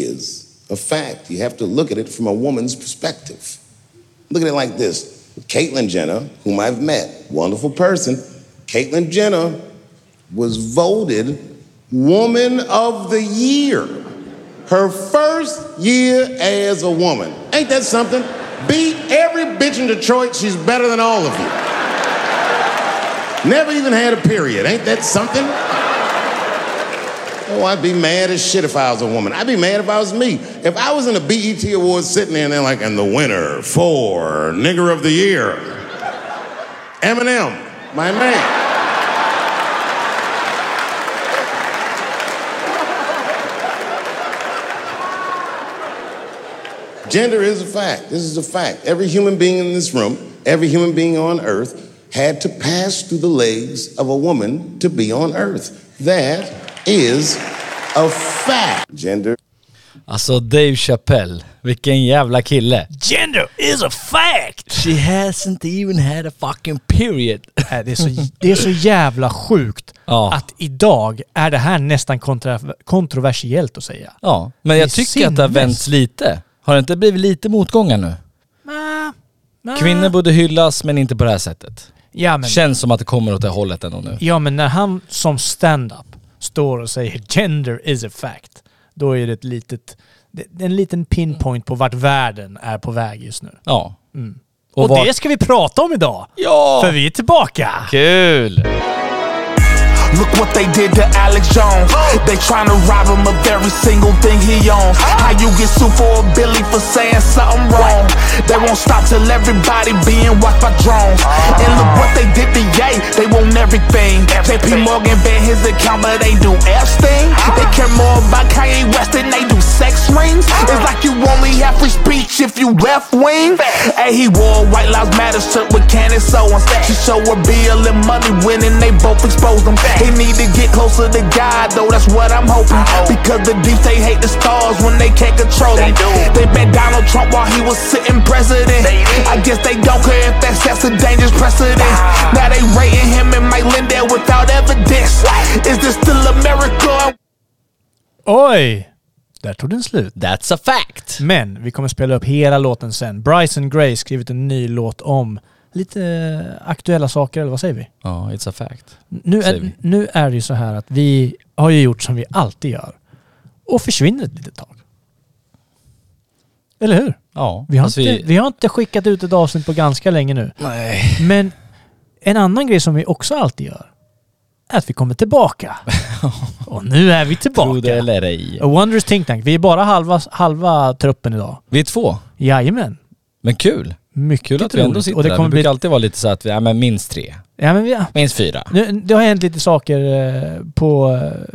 is a fact. You have to look at it from a woman's perspective. Look at it like this. Caitlyn Jenner, whom I've met, wonderful person, Caitlyn Jenner was voted Woman of the Year. Her first year as a woman. Ain't that something? Beat every bitch in Detroit. She's better than all of you. Never even had a period. Ain't that something? Oh, I'd be mad as shit if I was a woman. I'd be mad if I was me. If I was in a BET Awards sitting there and they're like, and the winner for Nigger of the Year, Eminem, my man. Gender is a fact. This is a fact. Every human being in this room, every human being on earth had to pass through the legs of a woman to be on earth. That is a fact. Gender Alltså Dave Chappelle, vilken jävla kille. Gender is a fact! She hasn't even had a fucking period. Det är, så, det är så jävla sjukt Ja. att idag är det här nästan kontra, kontroversiellt att säga. Ja, men Det jag tycker att det har sinnes. vänts lite. Har det inte blivit lite motgångar nu? Kvinnor borde hyllas men inte på det här sättet. Ja men, Känns som att det kommer åt det hållet ändå nu. ja men när han som stand-up står och säger gender is a fact, då är det ett litet, en liten pinpoint på vart världen är på väg just nu. Ja. Och, var- det ska vi prata om idag! Ja! För vi är tillbaka! Kul! Look what they did to Alex Jones. They trying to rob him of every single thing he owns. How you get sued for a Billy for saying something wrong? They won't stop till everybody being watched by drones. And look what they did to Ye. They want everything. JP Morgan banned his account, but they do Epstein. They care more about Kanye West than they do sex rings. It's like you only have free speech if you left wing. Hey, he wore a White Lives Matter shirt with Candace Owens. She showed her and money winning, they both exposed him. They need to get closer to God, though, that's what I'm hoping. Because the deep they hate the stars when they can't control them. They bet Donald Trump while he was sitting president. I guess they don't care if that sets a dangerous precedent. Ah. Now they rating him and Mike Lindell without evidence. Is this still America? Oj! Där tog den slut. That's a fact! Men vi kommer spela upp hela låten sen. Bryson Gray skrivit en ny låt om lite aktuella saker, eller vad säger vi? Ja, it's a fact. Nu är, vi. nu är det ju så här att vi har ju gjort som vi alltid gör. Och försvinner ett litet tag. Eller hur? Ja. Vi har, fast inte, vi... har inte skickat ut ett avsnitt på ganska länge nu. Nej. Men en annan grej som vi också alltid gör är att vi kommer tillbaka. Och nu är vi Tro det tillbaka. eller ej. A Wonders Think Tank. Vi är bara halva, halva truppen idag. Vi är två. Jajamän. Men kul. Mycket Kul att vi ändå sitter Och det där. kommer Vi brukar bli... alltid vara lite så att vi, ja men minst tre. Ja, men vi, Minst fyra. nu, det har hänt lite saker eh, på eh,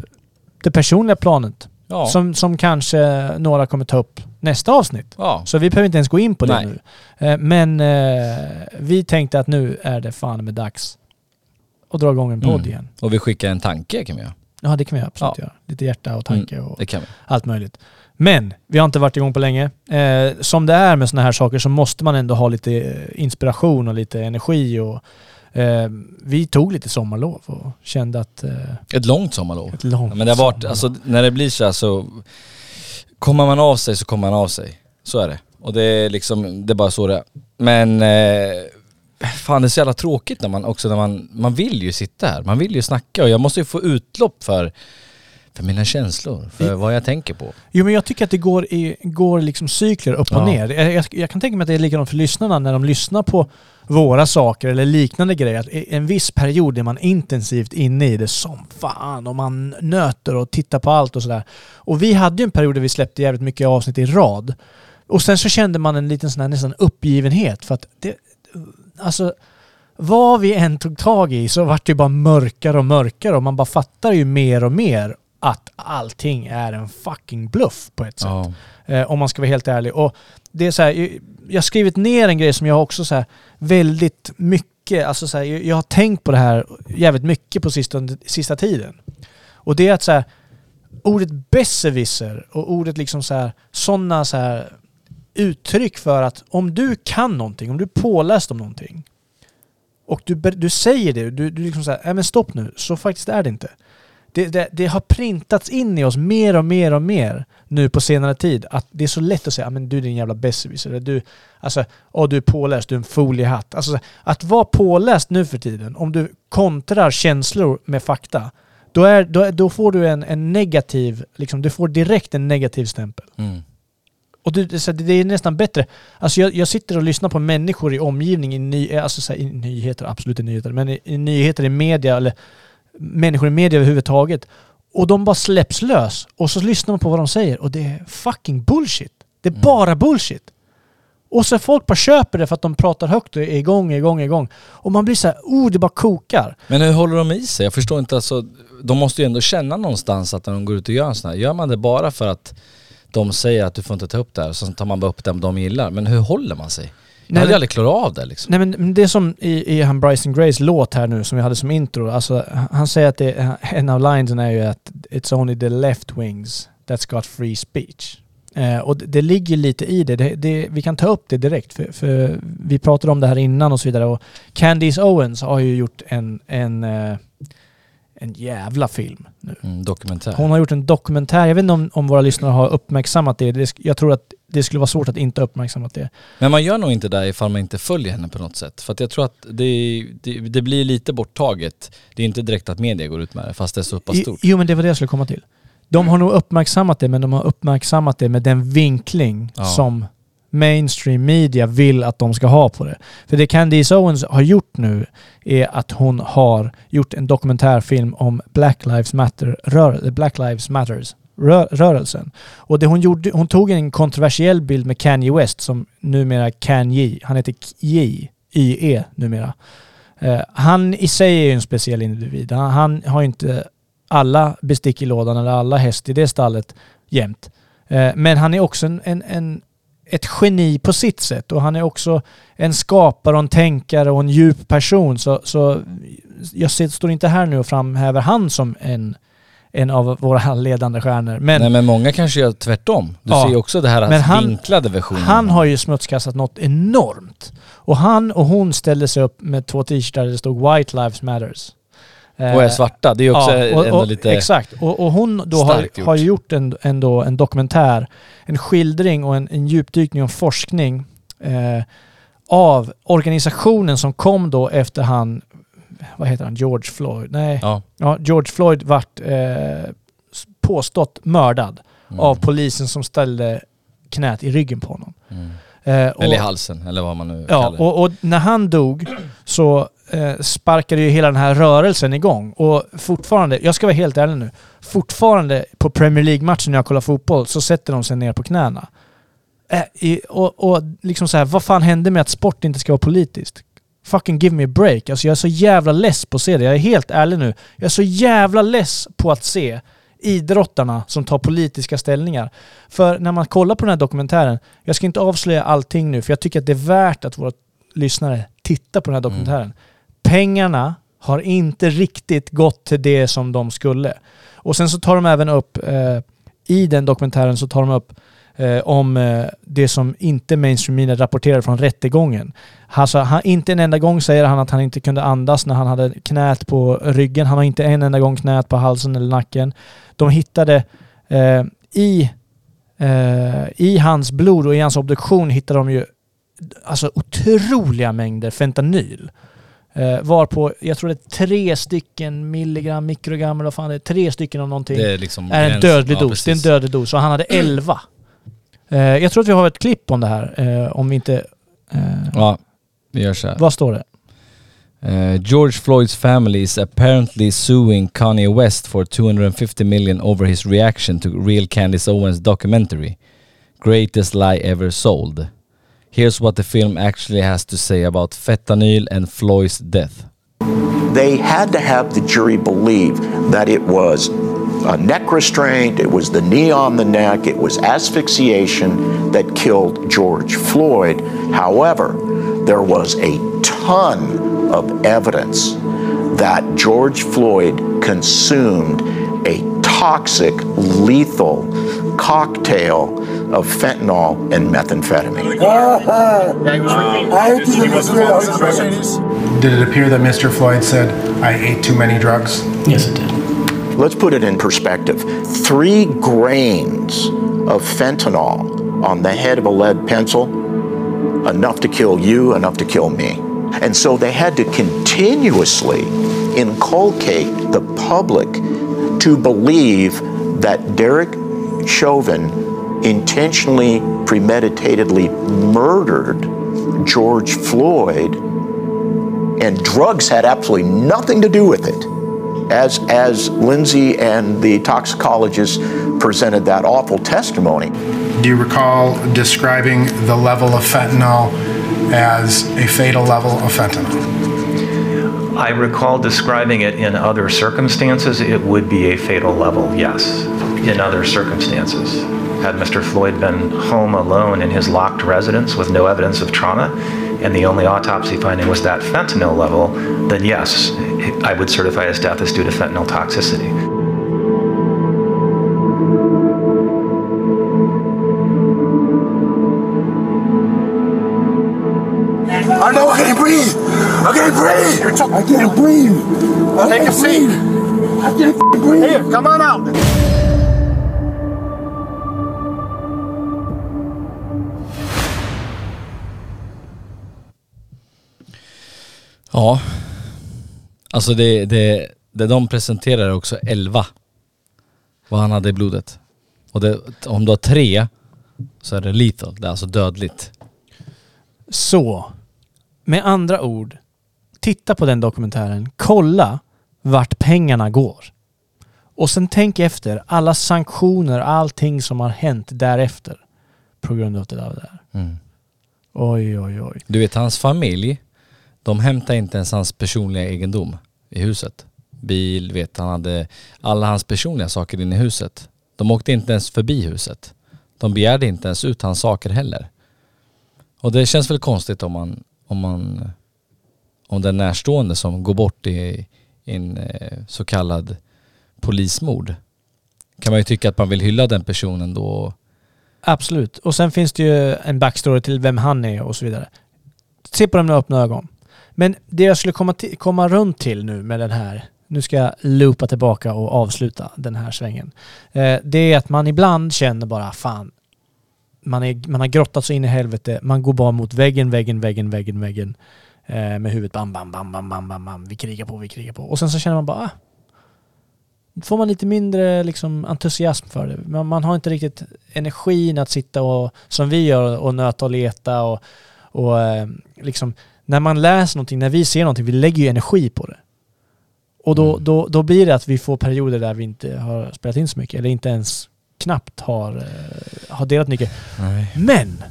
det personliga planet. Ja. Som, som kanske några kommer ta upp nästa avsnitt. ja. Så vi behöver inte ens gå in på det Nej. nu. Eh, Men vi tänkte att nu är det fan med dags att dra igång en podd Mm. igen. Och vi skickar en tanke kan vi göra. Ja, det kan vi absolut Ja. göra. Lite hjärta och tanke och Det kan vi. allt möjligt. Men vi har inte varit igång på länge. Eh, som det är med sådana här saker så måste man ändå ha lite eh, inspiration och lite energi. Och, eh, vi tog lite sommarlov och kände att... Eh, Ett långt sommarlov. ett långt Ja, men det har varit, alltså när det blir så här så kommer man av sig så kommer man av sig. Så är det. Och det är liksom, det är bara så det är. Men eh, fan det är så jävla tråkigt när man också när man, man vill ju sitta här, man vill ju snacka och jag måste ju få utlopp för, för mina känslor, för vad jag tänker på. Jo men jag tycker att det går, i, går liksom cykler upp och Ja. ner. Jag, jag, kan tänka mig att det är likadant för lyssnarna när de lyssnar på våra saker eller liknande grejer. Att en viss period är man intensivt inne i det som fan och man nöter och tittar på allt och sådär. Och vi hade ju en period där vi släppte jävligt mycket avsnitt i rad. Och sen så kände man en liten sån här nästan uppgivenhet för att det, alltså vad vi än tog tag i så vart det ju bara mörkare och mörkare och man bara fattar ju mer och mer att allting är en fucking bluff på ett sätt. Oh. Eh, om man ska vara helt ärlig. Och det är så här, jag- har skrivit ner en grej som jag också så här, väldigt mycket, alltså så här, jag har tänkt på det här jävligt mycket på sista, sista tiden. Och det är att så här, ordet besserwisser och ordet liksom så här, sådana så här uttryck för att om du kan någonting, om du är påläst om någonting och du, du säger det, du, du liksom säger, nej äh, men stopp nu, så faktiskt är det inte det, det, det har printats in i oss mer och mer och mer nu på senare tid att det är så lätt att säga "Ja, men du är din jävla besserwisser. Du, alltså, åh, du är påläst, du är en foliehatt. Alltså, att vara påläst nu för tiden, om du kontrar känslor med fakta, då, är, då, då får du en, en negativ, liksom, du får direkt en negativ stämpel. Mm. Och det, det, så det är nästan bättre. Alltså jag, jag sitter och lyssnar på människor i omgivningen, i, ny, alltså så här, i nyheter, absolut i nyheter, men i, i nyheter i media, eller människor i media överhuvudtaget. Och de bara släpps lös. Och så lyssnar man på vad de säger och det är fucking bullshit. Det är bara bullshit. Och så folk bara köper det för att de pratar högt och är igång, igång, igång. Och man blir så här, oh det bara kokar. Men hur håller de i sig? Jag förstår inte, alltså, de måste ju ändå känna någonstans att när de går ut och gör en sån här, gör man det bara för att de säger att du får inte ta upp det här, så tar man bara upp det de gillar. Men hur håller man sig? Jag Nej, hade aldrig klarat av det liksom. Nej men men det är som i, i han Bryson Grays låt här nu som vi hade som intro. Alltså, han säger att det, en av linesen är ju att It's only the left wings that's got free speech. Eh, och det, det ligger lite i det. Det, det. Vi kan ta upp det direkt för, för vi pratade om det här innan och så vidare. Och Candice Owens har ju gjort en, en, eh, en jävla film nu. Mm, dokumentär. Hon har gjort en dokumentär. Jag vet inte om, om våra lyssnare har uppmärksammat det. det. Jag tror att det skulle vara svårt att inte ha uppmärksammat det. Men man gör nog inte det ifall man inte följer henne på något sätt. För att jag tror att det, det, det blir lite borttaget. Det är inte direkt att media går ut med det, fast det är så pass stort. Jo men det var det jag skulle komma till. De har nog uppmärksammat det men de har uppmärksammat det med den vinkling Ja. som mainstream media vill att de ska ha på det. För det Candice Owens har gjort nu är att hon har gjort en dokumentärfilm om Black Lives Matter-rörelsen. Eh, Black Lives Matters rörelsen. Och det hon gjorde, hon tog en kontroversiell bild med Kanye West som numera Kanye, han heter Ye, YE numera. Eh, han i sig är ju en speciell individ. Han, han har ju inte alla bestick i lådan eller alla häst i det stallet jämt. Eh, men han är också en, en, en, ett geni på sitt sätt och han är också en skapare och en tänkare och en djup person. Så, så jag står inte här nu och framhäver han som en, en av våra ledande stjärnor. Men Nej men många kanske gör tvärtom. Du Ja. ser ju också det här Men han- vinklade versionen. han har ju smutskastat något enormt. Och han och hon ställde sig upp med två t-shirtar där det stod White Lives Matters. Eh, Och är svarta. Det är också och, ändå och, lite... Exakt. Och, och hon då har, gjort. har gjort en, ändå en dokumentär, en skildring och en, en djupdykning och forskning eh, av organisationen som kom då efter han, vad heter han, George Floyd? Nej, Ja. ja, George Floyd vart eh, påstått mördad Mm. av polisen som ställde knät i ryggen på honom. Mm. Eh, och- Eller i halsen, eller vad man nu Ja, kallar det. och, och när han dog så eh, sparkade ju hela den här rörelsen igång. Och fortfarande, jag ska vara helt ärlig nu, fortfarande på Premier League-matchen när jag kollar fotboll så sätter de sig ner på knäna. Eh, i, och, och liksom så här, vad fan hände med att sport inte ska vara politiskt? Fucking give me a break. Alltså jag är så jävla less på att se det. Jag är helt ärlig nu. Jag är så jävla less på att se idrottarna som tar politiska ställningar. För när man kollar på den här dokumentären, jag ska inte avslöja allting nu för jag tycker att det är värt att våra lyssnare tittar på den här dokumentären. Pengarna har inte riktigt gått till det som de skulle. Och sen så tar de även upp, eh, i den dokumentären så tar de upp eh, om eh, det som inte mainstream media rapporterar från rättegången. Alltså, han, inte en enda gång säger han att han inte kunde andas när han hade knät på ryggen. Han har inte en enda gång knät på halsen eller nacken. De hittade eh, i, eh, i hans blod och i hans obduktion hittade de ju alltså otroliga mängder fentanyl. Eh, varpå, jag tror det är tre stycken milligram, mikrogram eller vad fan det är, tre stycken av någonting Det är liksom är en dödlig ja, dos. Det är en precis. dödlig dos och han hade 11. Eh, jag tror att vi har ett klipp om det här, eh, om vi inte... Eh, Ja, vi gör så här. Vad står det? Uh, George Floyd's family is apparently suing Kanye West for 250 million over his reaction to Real Candice Owens documentary, Greatest Lie Ever Sold. Here's what the film actually has to say about fentanyl and Floyd's death. they had to have the jury believe that it was a neck restraint, it was the knee on the neck, it was asphyxiation that killed George Floyd. However, there was a ton of evidence that George Floyd consumed a toxic, lethal cocktail of fentanyl and methamphetamine. Did it appear that Mr. Floyd said, I ate too many drugs? Yes, it did. Let's put it in perspective. Three grains of fentanyl on the head of a lead pencil, enough to kill you, enough to kill me. And so they had to continuously inculcate the public to believe that Derek Chauvin intentionally, premeditatedly murdered George Floyd, and drugs had absolutely nothing to do with it. As, as Lindsay and the toxicologist presented that awful testimony, Do you recall describing the level of fentanyl as a fatal level of fentanyl? I recall describing it in other circumstances, it would be a fatal level, yes, in other circumstances. Had Mr. Floyd been home alone in his locked residence with no evidence of trauma, and the only autopsy finding was that fentanyl level, then yes, I would certify his death as due to fentanyl toxicity. I know I can't breathe. I can't breathe. I can't breathe. I Take a seat. I can't breathe. Here, come on out. Ja. Alltså det, det, det de presenterar är också 11. Vad han hade i blodet. Och det, om du har tre så är det lethal. Det är alltså dödligt. Så, med andra ord, titta på den dokumentären. Kolla vart pengarna går. Och sen tänk efter alla sanktioner, allting som har hänt därefter. På grund av det där. Mm. Oj, oj, oj. Du vet hans familj, de hämtade inte ens hans personliga egendom i huset. Bil, vet han hade alla hans personliga saker inne i huset. De åkte inte ens förbi huset. De begärde inte ens ut hans saker heller. Och det känns väl konstigt om man, om man, om den närstående som går bort i, i en eh, så kallad polismord. Kan man ju tycka att man vill hylla den personen då. Absolut. Och sen finns det ju en backstory till vem han är och så vidare. Se på dem med öppna ögon. Men det jag skulle komma, till, komma runt till nu med den här, nu ska jag loopa tillbaka och avsluta den här svängen. Eh, det är att man ibland känner bara fan, man, är, man har grottat sig in i helvete, man går bara mot väggen, väggen, väggen, väggen, väggen. Eh, med huvudet bam, bam, bam, bam, bam, bam, bam. Vi krigar på, vi krigar på. Och sen så känner man bara, ah, får man lite mindre liksom, entusiasm för det. Man, man har inte riktigt energin att sitta och, som vi gör, och nöta och leta och, och eh, liksom, när man läser någonting, när vi ser någonting, vi lägger ju energi på det. Och då, Mm. då, då blir det att vi får perioder där vi inte har spelat in så mycket, eller inte ens knappt har, eh, har delat mycket. Nej. Men!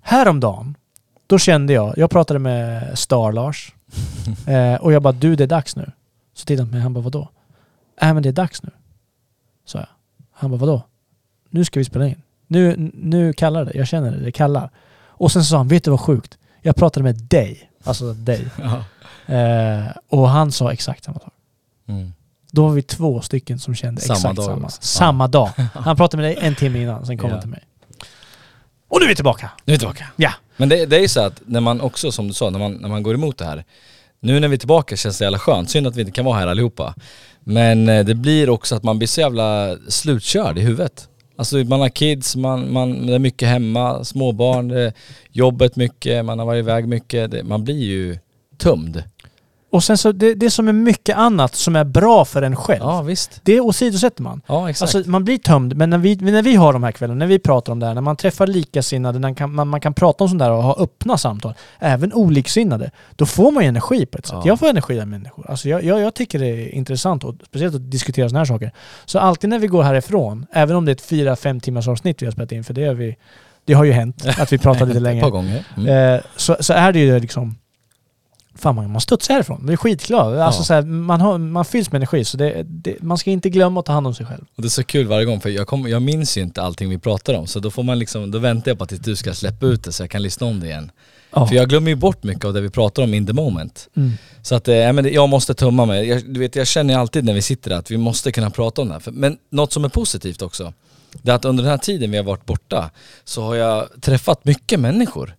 Häromdagen, då kände jag, jag pratade med Star-Lars eh, och jag bara du det är dags nu. Så tittade han på mig han bara vadå? Äh men det är dags nu. Sa jag. Han bara vadå? Nu ska vi spela in. Nu, nu kallar det, jag känner det, det kallar. Och sen sa han, vet du vad sjukt? Jag pratade med dig, alltså dig. Ja. Eh, och han sa exakt samma sak. Mm. Då var vi två stycken som kände Samma exakt dag samma. också. Samma dag. Han pratade med dig en timme innan, sen kom Ja. han till mig. Och nu är vi tillbaka! Nu är vi tillbaka. Ja. Men det, det är ju så att när man också, som du sa, när man, när man går emot det här. Nu när vi är tillbaka känns det jävla skönt. Synd att vi inte kan vara här allihopa. Men eh, det blir också att man blir så jävla slutkörd i huvudet. Alltså man har kids, man, man, det är mycket hemma, småbarn, det är jobbet mycket, man har varit iväg mycket. Det, man blir ju tömd. Och sen så, det, det är som är mycket annat som är bra för en själv. Ja visst. Det åsidosätter man. Ja exakt. Alltså man blir tömd, men när vi, när vi har de här kvällarna, när vi pratar om det här, när man träffar likasinnade, när man kan, man, man kan prata om sånt där och ha öppna samtal, även oliksinnade, då får man ju energi på ett sätt. Ja. Jag får energi av människor. Alltså jag, jag, jag tycker det är intressant, och speciellt att diskutera sådana här saker. Så alltid när vi går härifrån, även om det är ett fyra, fem timmars avsnitt vi har spelat in, för det, har vi, det har ju hänt att vi pratar lite Ett längre. par gånger. Mm. Eh, så, så är det ju liksom Fan man, man studsar härifrån. Det är skitglad. Alltså Ja. så här, man, har, man fylls med energi så det, det, man ska inte glömma att ta hand om sig själv. Och det är så kul varje gång för jag, kom, jag minns ju inte allting vi pratar om så då får man liksom, då väntar jag på att du ska släppa ut det så jag kan lyssna om det igen. Ja. För jag glömmer ju bort mycket av det vi pratar om in the moment. Mm. Så att, ja, men jag måste tumma mig. Jag, du vet, jag känner alltid när vi sitter där att vi måste kunna prata om det här. För, men något som är positivt också, det är att under den här tiden vi har varit borta så har jag träffat mycket människor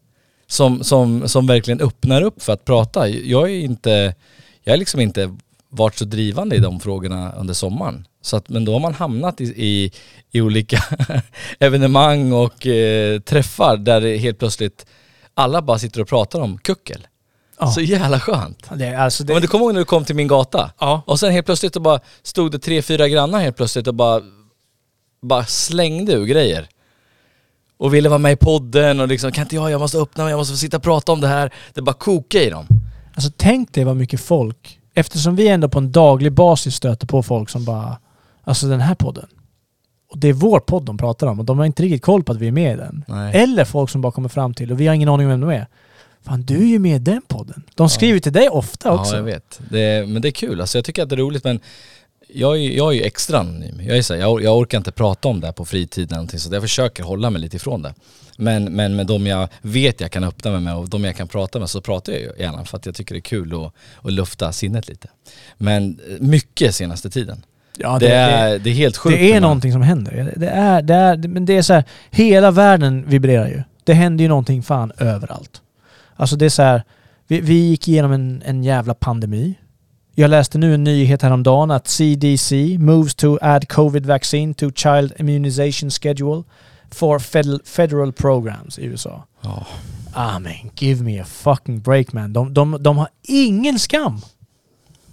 som, som, som verkligen öppnar upp för att prata. Jag är inte, jag har liksom inte varit så drivande i de frågorna under sommaren. Så att, men då har man hamnat i, i, i olika evenemang och eh, träffar där det helt plötsligt alla bara sitter och pratar om kuckel. Ja. Så jävla skönt. Det, är alltså det, Men du kommer ihåg när du kom till min gata? Ja. Och sen helt plötsligt bara stod det tre, fyra grannar helt plötsligt och bara, bara slängde ur grejer. Och ville vara med i podden och liksom, kan inte jag, jag måste öppna mig, jag måste få sitta och prata om det här. Det bara kokade i dem. Alltså tänk dig vad mycket folk, eftersom vi ändå på en daglig basis stöter på folk som bara, alltså den här podden. Och det är vår podd de pratar om och de har inte riktigt koll på att vi är med i den. Nej. Eller folk som bara kommer fram till och vi har ingen aning om vem de är. Fan du är ju med i den podden. De skriver till dig ofta också. Ja, jag vet. Det, men det är kul. Alltså, jag tycker att det är roligt men jag är, jag är ju extra anonym. Jag, är så här, jag, jag orkar inte prata om det här på fritiden någonting, så jag försöker hålla mig lite ifrån det. Men, men med de jag vet jag kan öppna mig med och de jag kan prata med så pratar jag ju gärna för att jag tycker det är kul att, att lufta sinnet lite. Men eh, mycket senaste tiden. Ja, det, är, det är helt sjukt. Det är man- någonting som händer. Det är, det är, men det är så här, hela världen vibrerar ju. Det händer ju någonting fan överallt. Alltså det är så här, vi, vi gick igenom en, en jävla pandemi. Jag läste nu en nyhet häromdagen att CDC moves to add covid vaccine to child immunization schedule for federal, programs i USA. Ja. Ah men give me a fucking break man. De, de, de har ingen skam.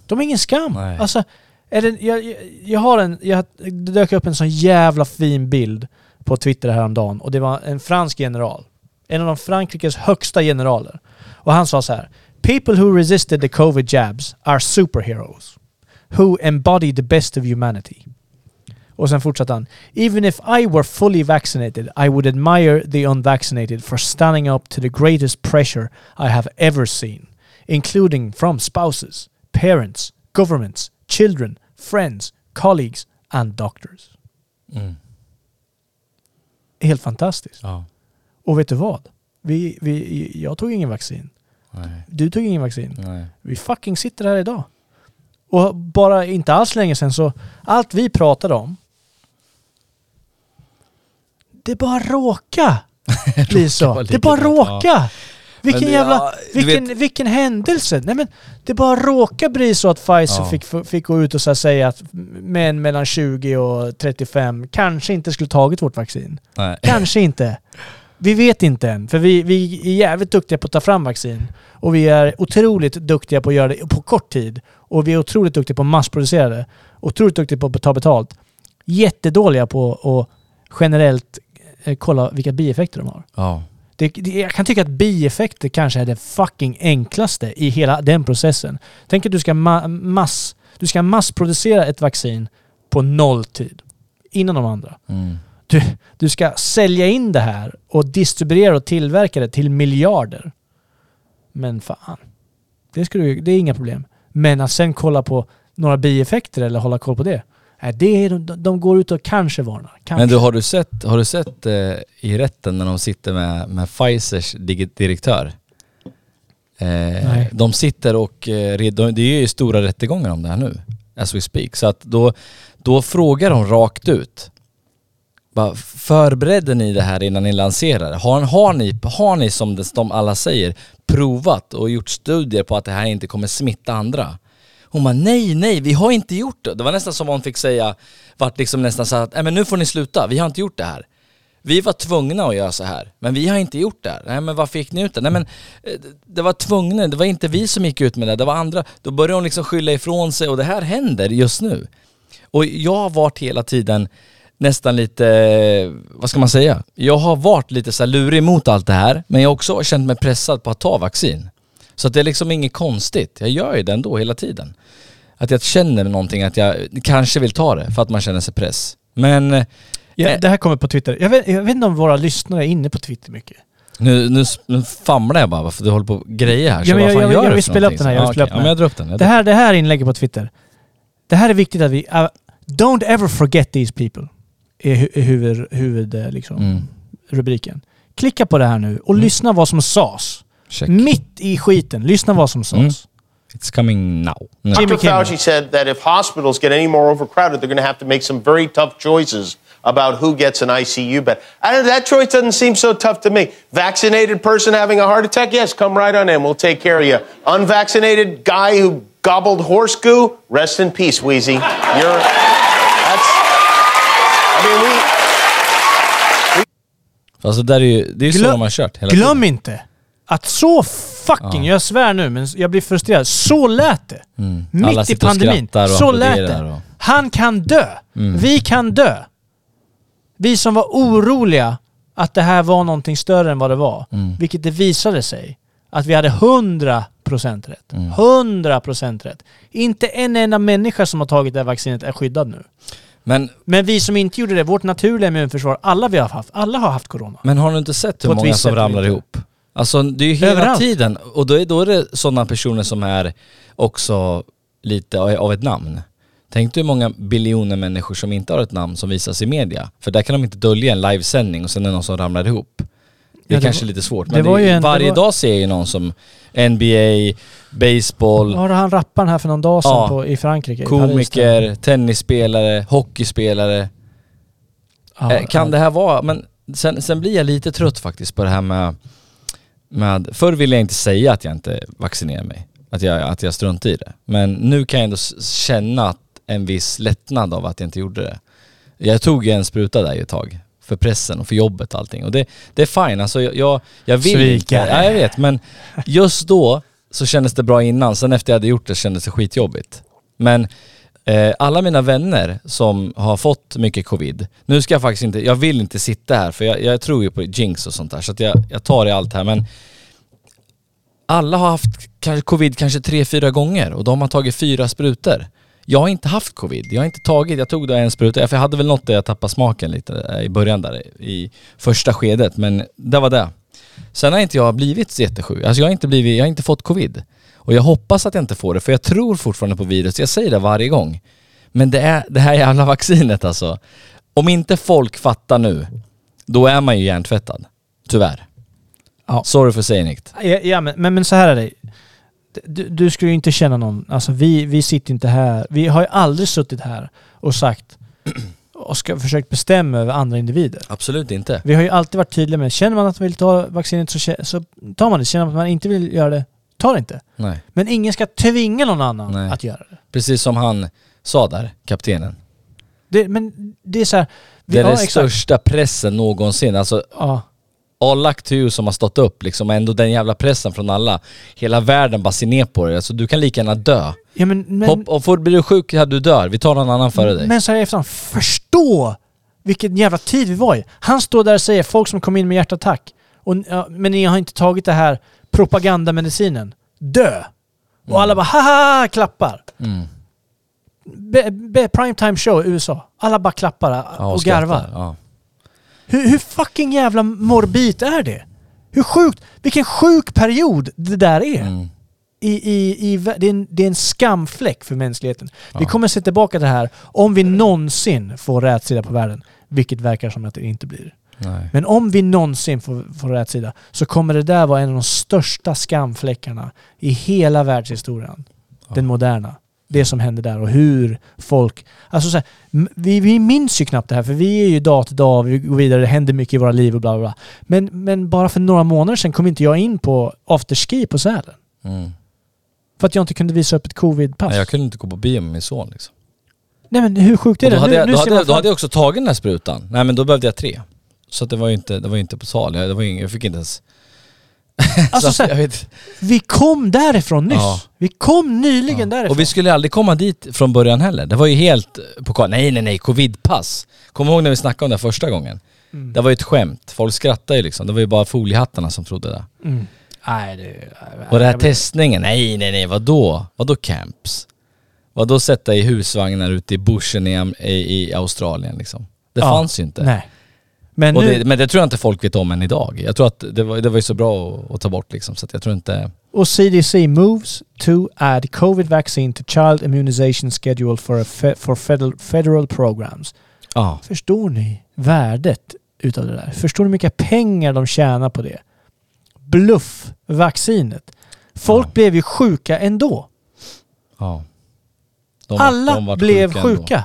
De har ingen skam. Nej. Alltså, är det, jag, jag, jag har en, jag, det dök upp en sån jävla fin bild på Twitter häromdagen och det var en fransk general. En av de Frankrikes högsta generaler. Och han sa så här. People who resisted the covid jabs are superheroes. Who embody the best of humanity. Och sen fortsatte han. Even if I were fully vaccinated I would admire the unvaccinated for standing up to the greatest pressure I have ever seen. Including from spouses, parents, governments, children, friends, colleagues and doctors. Mm. Helt fantastiskt. Ja. Och vet du vad? Vi, vi, jag tog ingen vaccin. Nej. Du tog ingen vaccin. Nej. Vi fucking sitter här idag. Och bara inte alls länge sedan så, allt vi pratade om, det bara råka bli så. Det bara råka! Vilken det- jävla, ja, vilken, vet- vilken händelse! Nej men det bara råka bli så att Pfizer Ja. fick, fick gå ut och så säga att män mellan 20 och 35 kanske inte skulle tagit vårt vaccin. Nej. Kanske inte. Vi vet inte än, för vi, vi är jävligt duktiga på att ta fram vaccin. Och vi är otroligt duktiga på att göra det på kort tid. Och vi är otroligt duktiga på att massproducera det. Otroligt duktiga på att ta betalt. Jättedåliga på att generellt eh, kolla vilka bieffekter de har. Ja. Det, det, jag kan tycka att bieffekter kanske är det fucking enklaste i hela den processen. Tänk att du ska, ma mass, du ska massproducera ett vaccin på nolltid. Innan de andra. Mm. Du, du ska sälja in det här och distribuera och tillverka det till miljarder. Men fan. Det, skulle, ju- det är inga problem. Men att sen kolla på några bieffekter eller hålla koll på det. Nej, det är, de, de går ut och kanske varnar. Kanske. Men du, har du sett, har du sett eh, i rätten när de sitter med, med Pfizers direktör? Eh, de sitter och, eh, de- det är ju stora rättegångar om det här nu, as we speak. Så att då, då frågar de rakt ut. Bara, förberedde ni det här innan ni lanserade? Har, har, ni, har ni som det- de alla säger provat och gjort studier på att det här inte kommer smitta andra? Hon bara nej, nej, vi har inte gjort det. Det var nästan som hon fick säga, vart liksom nästan så att, nej men nu får ni sluta, vi har inte gjort det här. Vi var tvungna att göra så här, men vi har inte gjort det här. Nej men varför gick ni ut det? Nej men eh, det var tvungna, det var inte vi som gick ut med det, det var andra. Då började hon liksom skylla ifrån sig och det här händer just nu. Och jag har varit hela tiden nästan lite, eh, vad ska man säga? Jag har varit lite så lurig mot allt det här, men jag har också känt mig pressad på att ta vaccin. Så att det är liksom inget konstigt. Jag gör ju det ändå hela tiden. Att jag känner någonting, att jag kanske vill ta det för att man känner sig press. Men eh, ja, det här kommer på Twitter. Jag vet, jag vet inte om våra lyssnare är inne på Twitter mycket. nu, nu, nu famlar jag bara för du håller på grejer här. Ja, men jag- jag- jag du vill spela upp den här, jag vill spela upp Ja, den men jag drar upp den. Jag Det här, det här inlägget på Twitter. Det här är viktigt att vi... Uh, don't ever forget these people. Är hu- är huvud, huvud eh, liksom, Mm. rubriken. Klicka på det här nu och lyssna vad som sades. Check. Mitt i skiten. Lyssna vad som sades. Mm. It's coming now. No. Jimmy Dr. Kimmel. Fauci said that if hospitals get any more overcrowded, they're going to have to make some very tough choices about who gets an ICU bed. I don't, that choice doesn't seem so tough to me. Vaccinated person having a heart attack? Yes, come right on in. We'll take care of you. Unvaccinated guy who gobbled horse goo? Rest in peace, Wheezy. You're, Alltså där är ju, det är ju så Glöm- de har kört hela Glöm tiden. inte att så fucking, Ja. jag svär nu men jag blir frustrerad, så lät det. Mm. Mitt i pandemin. Så lät det. och- Han kan dö. Mm. Vi kan dö. Vi som var oroliga att det här var någonting större än vad det var. Mm. Vilket det visade sig. Att vi hade 100% rätt. Mm. 100% rätt. Inte en enda människa som har tagit det här vaccinet är skyddad nu. Men, Men vi som inte gjorde det, vårt naturliga immunförsvar, alla vi har haft, alla har haft corona. men har du inte sett hur många som ramlar ihop? Alltså det är ju hela Överallt. tiden. Och då är, då är det sådana personer som är också lite av av ett namn. Tänk dig hur många biljoner människor som inte har ett namn som visas i media. För där kan de inte dölja en livesändning och sen är det någon som ramlar ihop. Det är Ja, det kanske var- lite svårt. det Men det ju en- det varje var- dag ser jag ju någon som NBA, baseball, Har han rapparen här för någon dag sedan Ja. på, i Frankrike? i komiker, tennisspelare, hockeyspelare. Ja, Eh, kan det här vara, men sen, sen blir jag lite trött faktiskt på det här med, med, förr ville jag inte säga att jag inte vaccinerar mig, att jag, att jag struntar i det. Men nu kan jag ändå känna en viss lättnad av att jag inte gjorde det. Jag tog ju en spruta där ett tag, för pressen och för jobbet och allting. Och det, det är fine, alltså jag, jag, vill inte. Svikare. Ja, jag vet, men just då så kändes det bra innan, sen efter jag hade gjort det kändes det skitjobbigt. Men Eh, alla mina vänner som har fått mycket covid, nu ska jag faktiskt inte, jag vill inte sitta här för jag, jag tror ju på jinx och sånt där så att jag, jag tar i allt här men alla har haft covid kanske tre, fyra gånger och de har tagit fyra sprutor. Jag har inte haft covid, jag har inte tagit, jag tog då en spruta, för jag hade väl något där jag tappade smaken lite eh, i början där i första skedet men det var det. Sen har inte jag blivit så jättesjuk, alltså jag har inte blivit, jag har inte fått covid. Och jag hoppas att jag inte får det, för jag tror fortfarande på virus. Jag säger det varje gång. Men det är det här jävla vaccinet alltså. Om inte folk fattar nu, då är man ju hjärntvättad. Tyvärr. Ja. Sorry saying it. Ja, ja men, men, men så här är det. Du, du skulle ju inte känna någon, alltså vi, vi sitter inte här, vi har ju aldrig suttit här och sagt och ska försökt bestämma över andra individer. Absolut inte. Vi har ju alltid varit tydliga med, känner man att man vill ta vaccinet så, så tar man det. Känner man att man inte vill göra det, ta det inte. Nej. Men ingen ska tvinga någon annan Nej. att göra det. Precis som han sa där, kaptenen. det men det är så här, Det är den största pressen någonsin. Alltså Ja. All luck to you som har stått upp liksom, ändå den jävla pressen från alla. Hela världen bara ser ner på dig. Alltså du kan lika gärna dö. Ja, men, men, Hopp, och får, blir du sjuk, ja, du dör. Vi tar någon annan före dig. Men så här efterhand, förstå vilken jävla tid vi var i. Han står där och säger folk som kom in med hjärtattack, och, ja, men ni har inte tagit det här propagandamedicinen. Dö! Och alla bara haha klappar. Mm. Be, be, primetime show i USA. Alla bara klappar Ja, och skrattar. garvar. Ja. Hur, hur fucking jävla morbid är det? Hur sjukt, vilken sjuk period det där är. Mm. I, i, i, det, är en, det är en skamfläck för mänskligheten. Vi Ja. kommer se tillbaka till det här om vi någonsin får rätsida på världen. Vilket verkar som att det inte blir. Nej. Men om vi någonsin får, får rätsida så kommer det där vara en av de största skamfläckarna i hela världshistorien. Den moderna. Det som hände där och hur folk... Alltså så här, vi, vi minns ju knappt det här för vi är ju dag till dag, vi går vidare, det händer mycket i våra liv och bla bla bla. Men, men bara för några månader sedan kom inte jag in på afterski på Sälen. Mm. För att jag inte kunde visa upp ett covid-pass. Nej, jag kunde inte gå på bio med min son liksom. Nej men hur sjukt är det? då hade, Nu- jag, då, hade, jag- då hade jag också tagit den där sprutan. Nej men då behövde jag tre. Så det var ju inte, det var inte på tal. Jag, det var ingen, jag fick inte ens... Alltså, så här, Vi kom därifrån nyss. Ja. Vi kom nyligen därifrån. och vi skulle aldrig komma dit från början heller. Det var ju helt på. Nej nej nej, covidpass. Kommer ihåg när vi snackade om det första gången? Mm. Det var ju ett skämt. Folk skrattade ju liksom. Det var ju bara foliehattarna som trodde det. Mm. Nej, det... Och den här jag- testningen, nej nej nej, vadå? Vadå camps? Vadå sätta i husvagnar ute i bushen i, i, i Australien liksom? Det Ja, fanns ju inte. Nej. Men nu... det, men det tror jag inte folk vet om än idag. Jag tror att det var, det var ju så bra att, att ta bort liksom, så att jag tror inte... Och CDC moves to add covid vaccine to child immunization schedule for, fe- for federal, federal programs. Ja. Förstår ni värdet utav det där? Förstår ni hur mycket pengar de tjänar på det? Bluff-vaccinet. Folk Ja. blev ju sjuka ändå. De var- Alla de blev ändå. sjuka.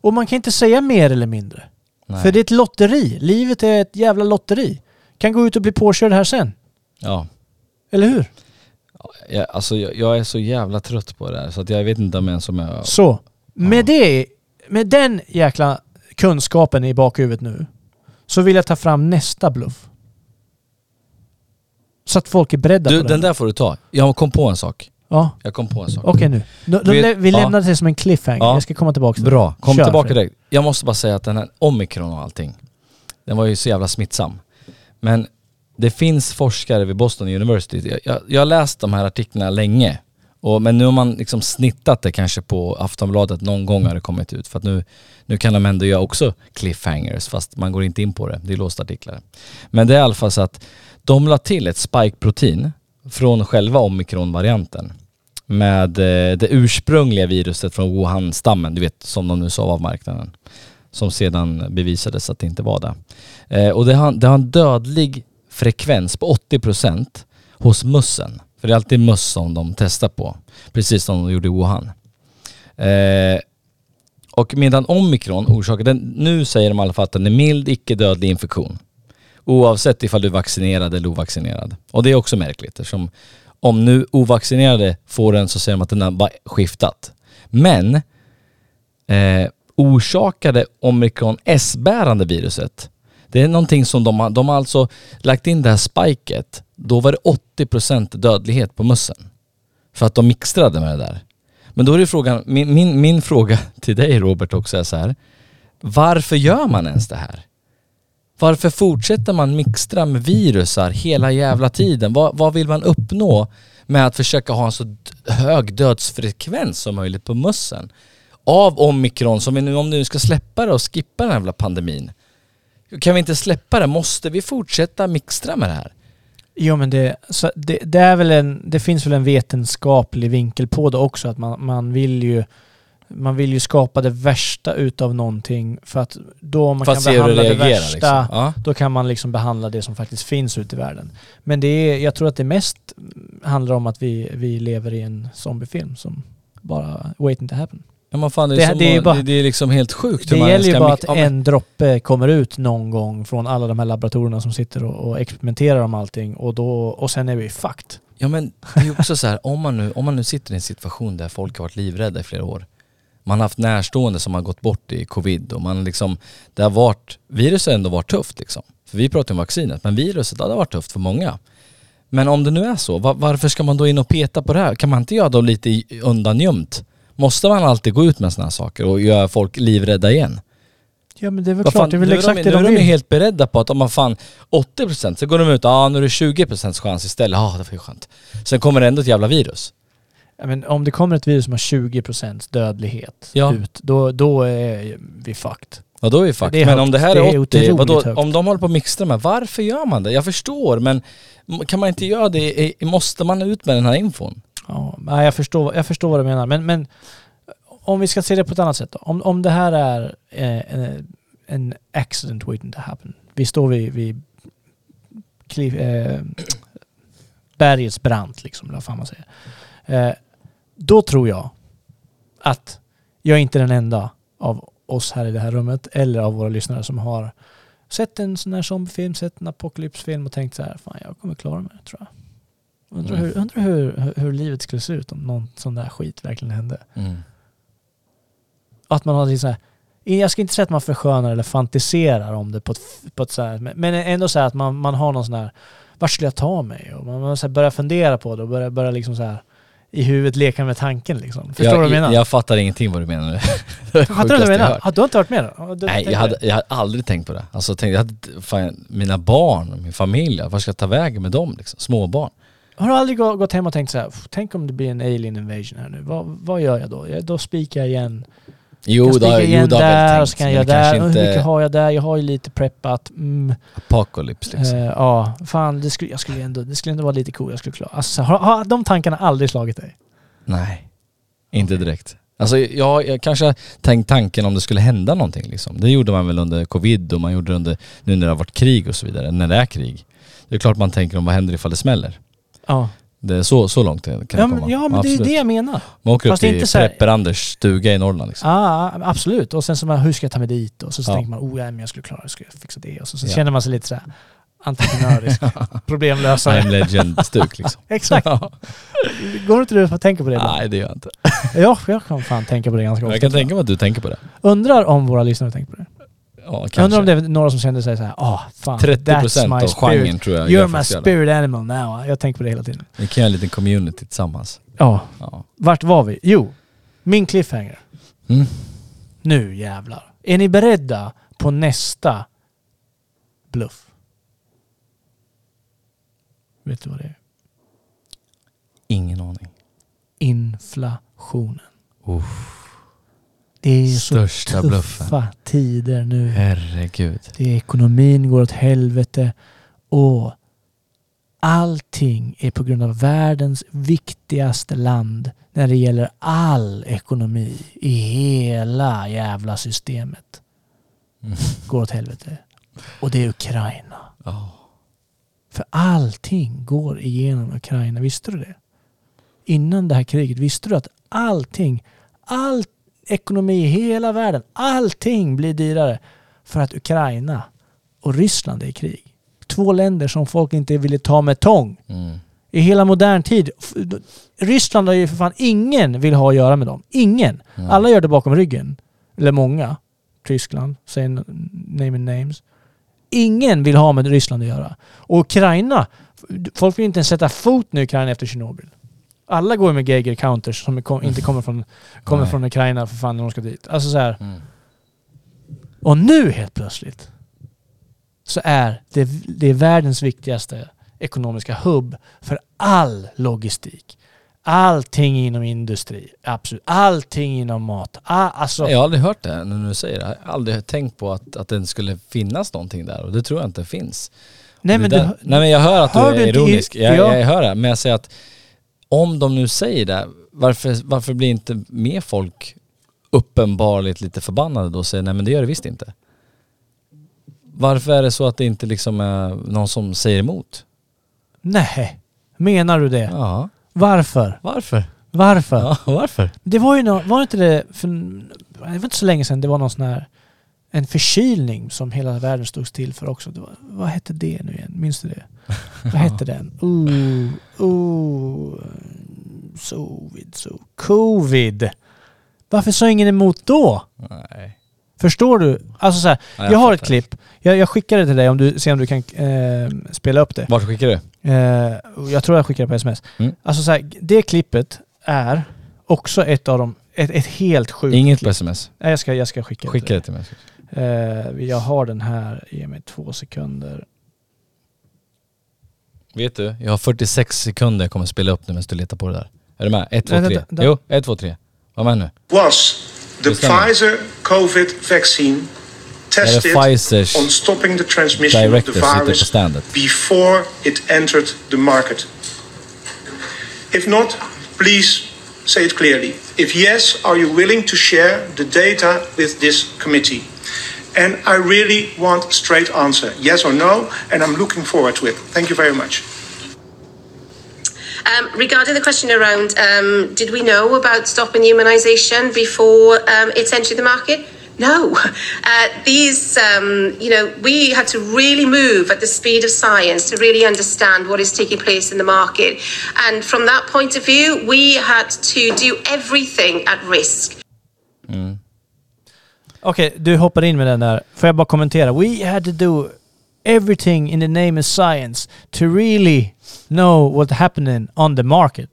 Och man kan inte säga mer eller mindre. Nej. För det är ett lotteri. Livet är ett jävla lotteri. Kan gå ut och bli påkörd här sen. Ja. Eller hur? Jag, alltså jag, jag är så jävla trött på det här så att jag vet inte om ens om jag... Så, med det, med den jäkla kunskapen i bakhuvudet nu, så vill jag ta fram nästa bluff. Så att folk är beredda Du, på den det. där får du ta. Jag kom på en sak. Ja, Jag kom på en sak. okej nu. Då, då, vi ja. lämnar det som en cliffhanger. Ja. Jag ska komma tillbaka till. Bra, kom Kör, tillbaka direkt. Jag måste bara säga att den här omikron och allting, den var ju så jävla smittsam. Men det finns forskare vid Boston University, jag, jag, jag har läst de här artiklarna länge. Och, men nu har man liksom snittat det kanske på Aftonbladet, någon gång har det kommit ut. För att nu, nu kan de ändå göra också cliffhangers fast man går inte in på det, det är låsta artiklar. Men det är i alla fall så att de la till ett spike-protein från själva omikron-varianten med eh, det ursprungliga viruset från Wuhan-stammen, du vet som de nu sa av marknaden. Som sedan bevisades att det inte var det. Eh, och det har, det har en dödlig frekvens på 80% hos mössen. För det är alltid möss som de testar på. Precis som de gjorde i Wuhan. Eh, och medan omikron orsakar, den, nu säger de i alla fall att den är mild, icke dödlig infektion. Oavsett ifall du är vaccinerad eller ovaccinerad. Och det är också märkligt eftersom om nu ovaccinerade får den så säger de att den har bara skiftat. Men eh, orsakade omikron S-bärande viruset, det är någonting som de har, de har alltså lagt in det här spiket, då var det 80% dödlighet på mössen. För att de mixtrade med det där. Men då är det frågan, min, min, min fråga till dig Robert också är så här. Varför gör man ens det här? Varför fortsätter man mixtra med virusar hela jävla tiden? Vad, vad vill man uppnå med att försöka ha en så hög dödsfrekvens som möjligt på mössen? Av omikron, som vi nu, om vi nu ska släppa det och skippa den här jävla pandemin. Kan vi inte släppa det? Måste vi fortsätta mixtra med det här? Jo men det, så det, det är väl en, det finns väl en vetenskaplig vinkel på det också. Att man, man vill ju man vill ju skapa det värsta utav någonting för att då man För kan det behandla det, värsta, liksom. Ja. då kan man liksom behandla det som faktiskt finns ute i världen. Men det är, jag tror att det mest handlar om att vi, vi lever i en zombiefilm som bara waiting to happen. Ja, men fan, det, är Det- som, det är bara- det, det är liksom helt sjukt. Det gäller ju bara att ja, en droppe kommer ut någon gång från alla de här laboratorierna som sitter och, och experimenterar om allting och, då, och sen är vi fucked. Ja men det är ju också så här, om man, nu, om man nu sitter i en situation där folk har varit livrädda i flera år. Man har haft närstående som har gått bort i covid och man liksom, det har varit, viruset har ändå varit tufft liksom. För vi pratar om vaccinet, men viruset har varit tufft för många. Men om det nu är så, va- varför ska man då in och peta på det här? Kan man inte göra det lite undangömt? Måste man alltid gå ut med sådana här saker och göra folk livrädda igen? Ja men det är väl Vad klart, fan, det är väl nu exakt är det de, nu de är de ju helt beredda på att om man fan 80% så går de ut, ja ah, nu är det 20% chans istället, ja ah, det var ju skönt. Sen kommer det ändå ett jävla virus. Men om det kommer ett virus som har 20% dödlighet Ja. ut, då, då är vi fucked. Ja då är vi fucked. Det är Men högt. om det här är är 80, otroligt vadå, högt. om de håller på att mixtra med, varför gör man det? Jag förstår men kan man inte göra det, måste man ut med den här infon? Ja, jag, förstår, jag förstår vad du menar. Men, men om vi ska se det på ett annat sätt då. Om, om det här är eh, en, en accident waiting to happen. Vi står vid, vid kliv, eh, bergets brant liksom, eller vad fan man säger. Eh, då tror jag att jag är inte den enda av oss här i det här rummet eller av våra lyssnare som har sett en sån här zombiefilm, sett en apokalypsfilm och tänkt så här, fan jag kommer klara mig tror jag. Undrar, Mm. hur, undrar hur, hur, livet skulle se ut om någon sån där skit verkligen hände. Att man har liksom så här, jag ska inte säga att man förskönar eller fantiserar om det på ett, på ett så här, men- ändå så här att man, man har någon sån här, vart skulle jag ta mig? Och man, man så börjar fundera på det och börjar, börjar liksom så här i huvudet leka med tanken liksom. Förstår jag, du vad jag menar? Jag fattar ingenting vad du menar nu. Fattar du vad jag menar? Ah, du har inte varit med? Du, Nej jag hade, det? jag hade aldrig tänkt på det. Alltså tänkte, jag hade, fan, mina barn, min familj, vad ska jag ta vägen med dem liksom? Småbarn. Har du aldrig gå- gått hem och tänkt så här, "Pff, tänk om det blir en alien invasion här nu, vad, vad gör jag då? Jag, då spikar jag igen. Jo, kan det har, spika jo, igen jag där och så kan jag göra där. Och hur mycket inte har jag där? Jag har ju lite preppat. Mm. apocalypse liksom. Eh, ja, fan det skulle, jag skulle ändå, det skulle ändå vara lite coolt. Jag skulle klara. Alltså, har, har de tankarna aldrig slagit dig? Nej, inte direkt. Alltså jag, jag kanske tänkt tanken om det skulle hända någonting liksom. Det gjorde man väl under covid och man gjorde det under, nu när det har varit krig och så vidare, när det är krig. Det är klart man tänker om vad händer ifall det smäller. Ja. Det är så, så långt kan Ja men, komma. ja, men det är Absolut. det jag menar. Man åker Fast upp till Prepper-Anders stuga i Norrland liksom. Ja, absolut. Och sen så, bara, hur ska jag ta mig dit? Och så, så Ja. tänker man, oh ja, men jag skulle klara det, ska jag fixa det? Och så, så Ja. känner man sig lite så här entreprenörisk, problemlösare. I'm legend-stuk liksom. Exakt. Går inte du att tänka på det? ibland? Nej det gör jag inte. Ja, jag kan fan tänka på det ganska ofta. jag kan tänka mig att du tänker på det. Undrar om våra lyssnare tänker på det. Ja, Jag undrar om kanske. det är några som kände sig såhär, ah fan, 30% that's my av spirit. genren tror jag You're my spirit animal now. Jag tänker på det hela tiden. Vi kan göra en liten community tillsammans. Ja, Ja. vart var vi? Jo, min cliffhanger. Mm. Nu jävlar. Är ni beredda på nästa bluff? Vet du vad det är? Ingen aning. Inflationen. Det är så Största tuffa bluffen. tider nu. Herregud. Det är ekonomin går åt helvete och allting är på grund av världens viktigaste land när det gäller all ekonomi i hela jävla systemet. Går åt helvete. Och det är Ukraina. Ja. För allting går igenom Ukraina. Visste du det? Innan det här kriget, visste du att allting, all ekonomi i hela världen, allting blir dyrare för att Ukraina och Ryssland är i krig. Två länder som folk inte ville ta med tång. Mm. I hela modern tid. Ryssland har ju för fan ingen vill ha att göra med dem. Ingen. Alla gör det bakom ryggen. Eller många. Tyskland, säg n- naming names. Ingen vill ha med Ryssland att göra. Och Ukraina, folk vill inte ens sätta fot nu i Ukraina efter Tjernobyl. Alla går med Geiger counters som kom, inte kommer från, kommer Nej. från Ukraina för fan när de ska dit. Alltså så här. Mm. Och nu helt plötsligt så är det, det är världens viktigaste ekonomiska hubb för all logistik. Allting inom industri, absolut. Allting inom mat. All, alltså, Jag har aldrig hört det när du säger det. Jag har aldrig tänkt på att, att det skulle finnas någonting där och det tror jag inte finns. nej, men där, du, nej men jag hör att hör du du är i- ironisk. Jag, ja. jag hör det. Men jag säger att om de nu säger det, varför, varför blir inte mer folk uppenbarligt lite förbannade då och säger nej men det gör det visst inte? Varför är det så att det inte liksom är någon som säger emot? Nej, menar du det? Ja, Varför? varför? Varför? Ja, varför? Det var ju nå, var inte det för, det var inte så länge sedan det var någon sån här en förkylning som hela världen stod still för också. Var, vad hette det nu igen? Minns du det? Vad hette den? Ooh, ooh, Sovid, so, covid. Varför sa ingen emot då? Nej. Förstår du? Alltså så här, Ja, jag, jag har ett klipp. Jag, jag skickar det till dig om du ser om du kan eh, spela upp det. Vart skickar du? Eh, jag tror jag skickar det på sms. Mm. Alltså så här, det klippet är också ett av de, ett, ett helt sjukt Inget klipp. på sms. Nej, jag ska, jag ska skicka, Skicka det det till mig. till dig. Eh, jag har den här, ge mig två sekunder. Vet du, jag har 46 sekunder jag kommer spela upp nu medan du letar på det där. Är du med? 1, 2, Nej, 3. vänta, vänta. Jo, 1, 2, 3. Var med nu. was the. Pfizer COVID vaccine tested on stopping the transmission of the virus before it entered the market? If not, please say it clearly. If yes, are you willing to share the data with this committee? And I really want a straight answer, yes or no, and I'm looking forward to it. Thank you very much. Um, regarding the question around, um, did we know about stopping immunisation before um, it's entered the market? No. Uh, these, um, you know, we had to really move at the speed of science to really understand what is taking place in the market. And from that point of view, we had to do everything at risk. Okej, du hoppar in med den där. Får jag bara kommentera? We had to do everything in the name of science to really know what's happening on the market.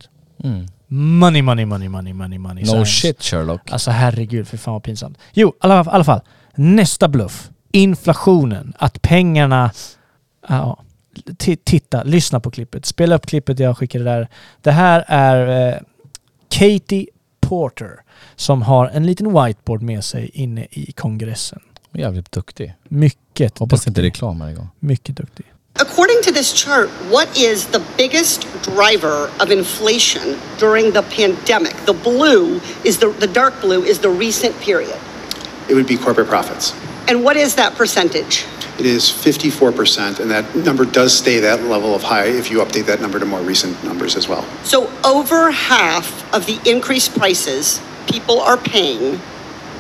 Money, money, money, money, money, money. No science. shit Sherlock. Alltså herregud, för fan vad pinsamt. Jo, i alla, alla fall. Nästa bluff. Inflationen. Att pengarna... Ja, ti- titta, lyssna på klippet. Spela upp klippet jag skickade där. Det här är eh, Katie Porter som har en liten whiteboard med sig inne i kongressen. Jävligt duktig. Mycket Hoppas det inte reklam här igång. Mycket duktig. According to this chart, what is the biggest driver of inflation during the pandemic? The blue is the, the dark blue is the recent period. It would be corporate profits. And what is that percentage? It is 54%, and that number does stay that level of high if you update that number to more recent numbers as well. So over half of the increased prices people are paying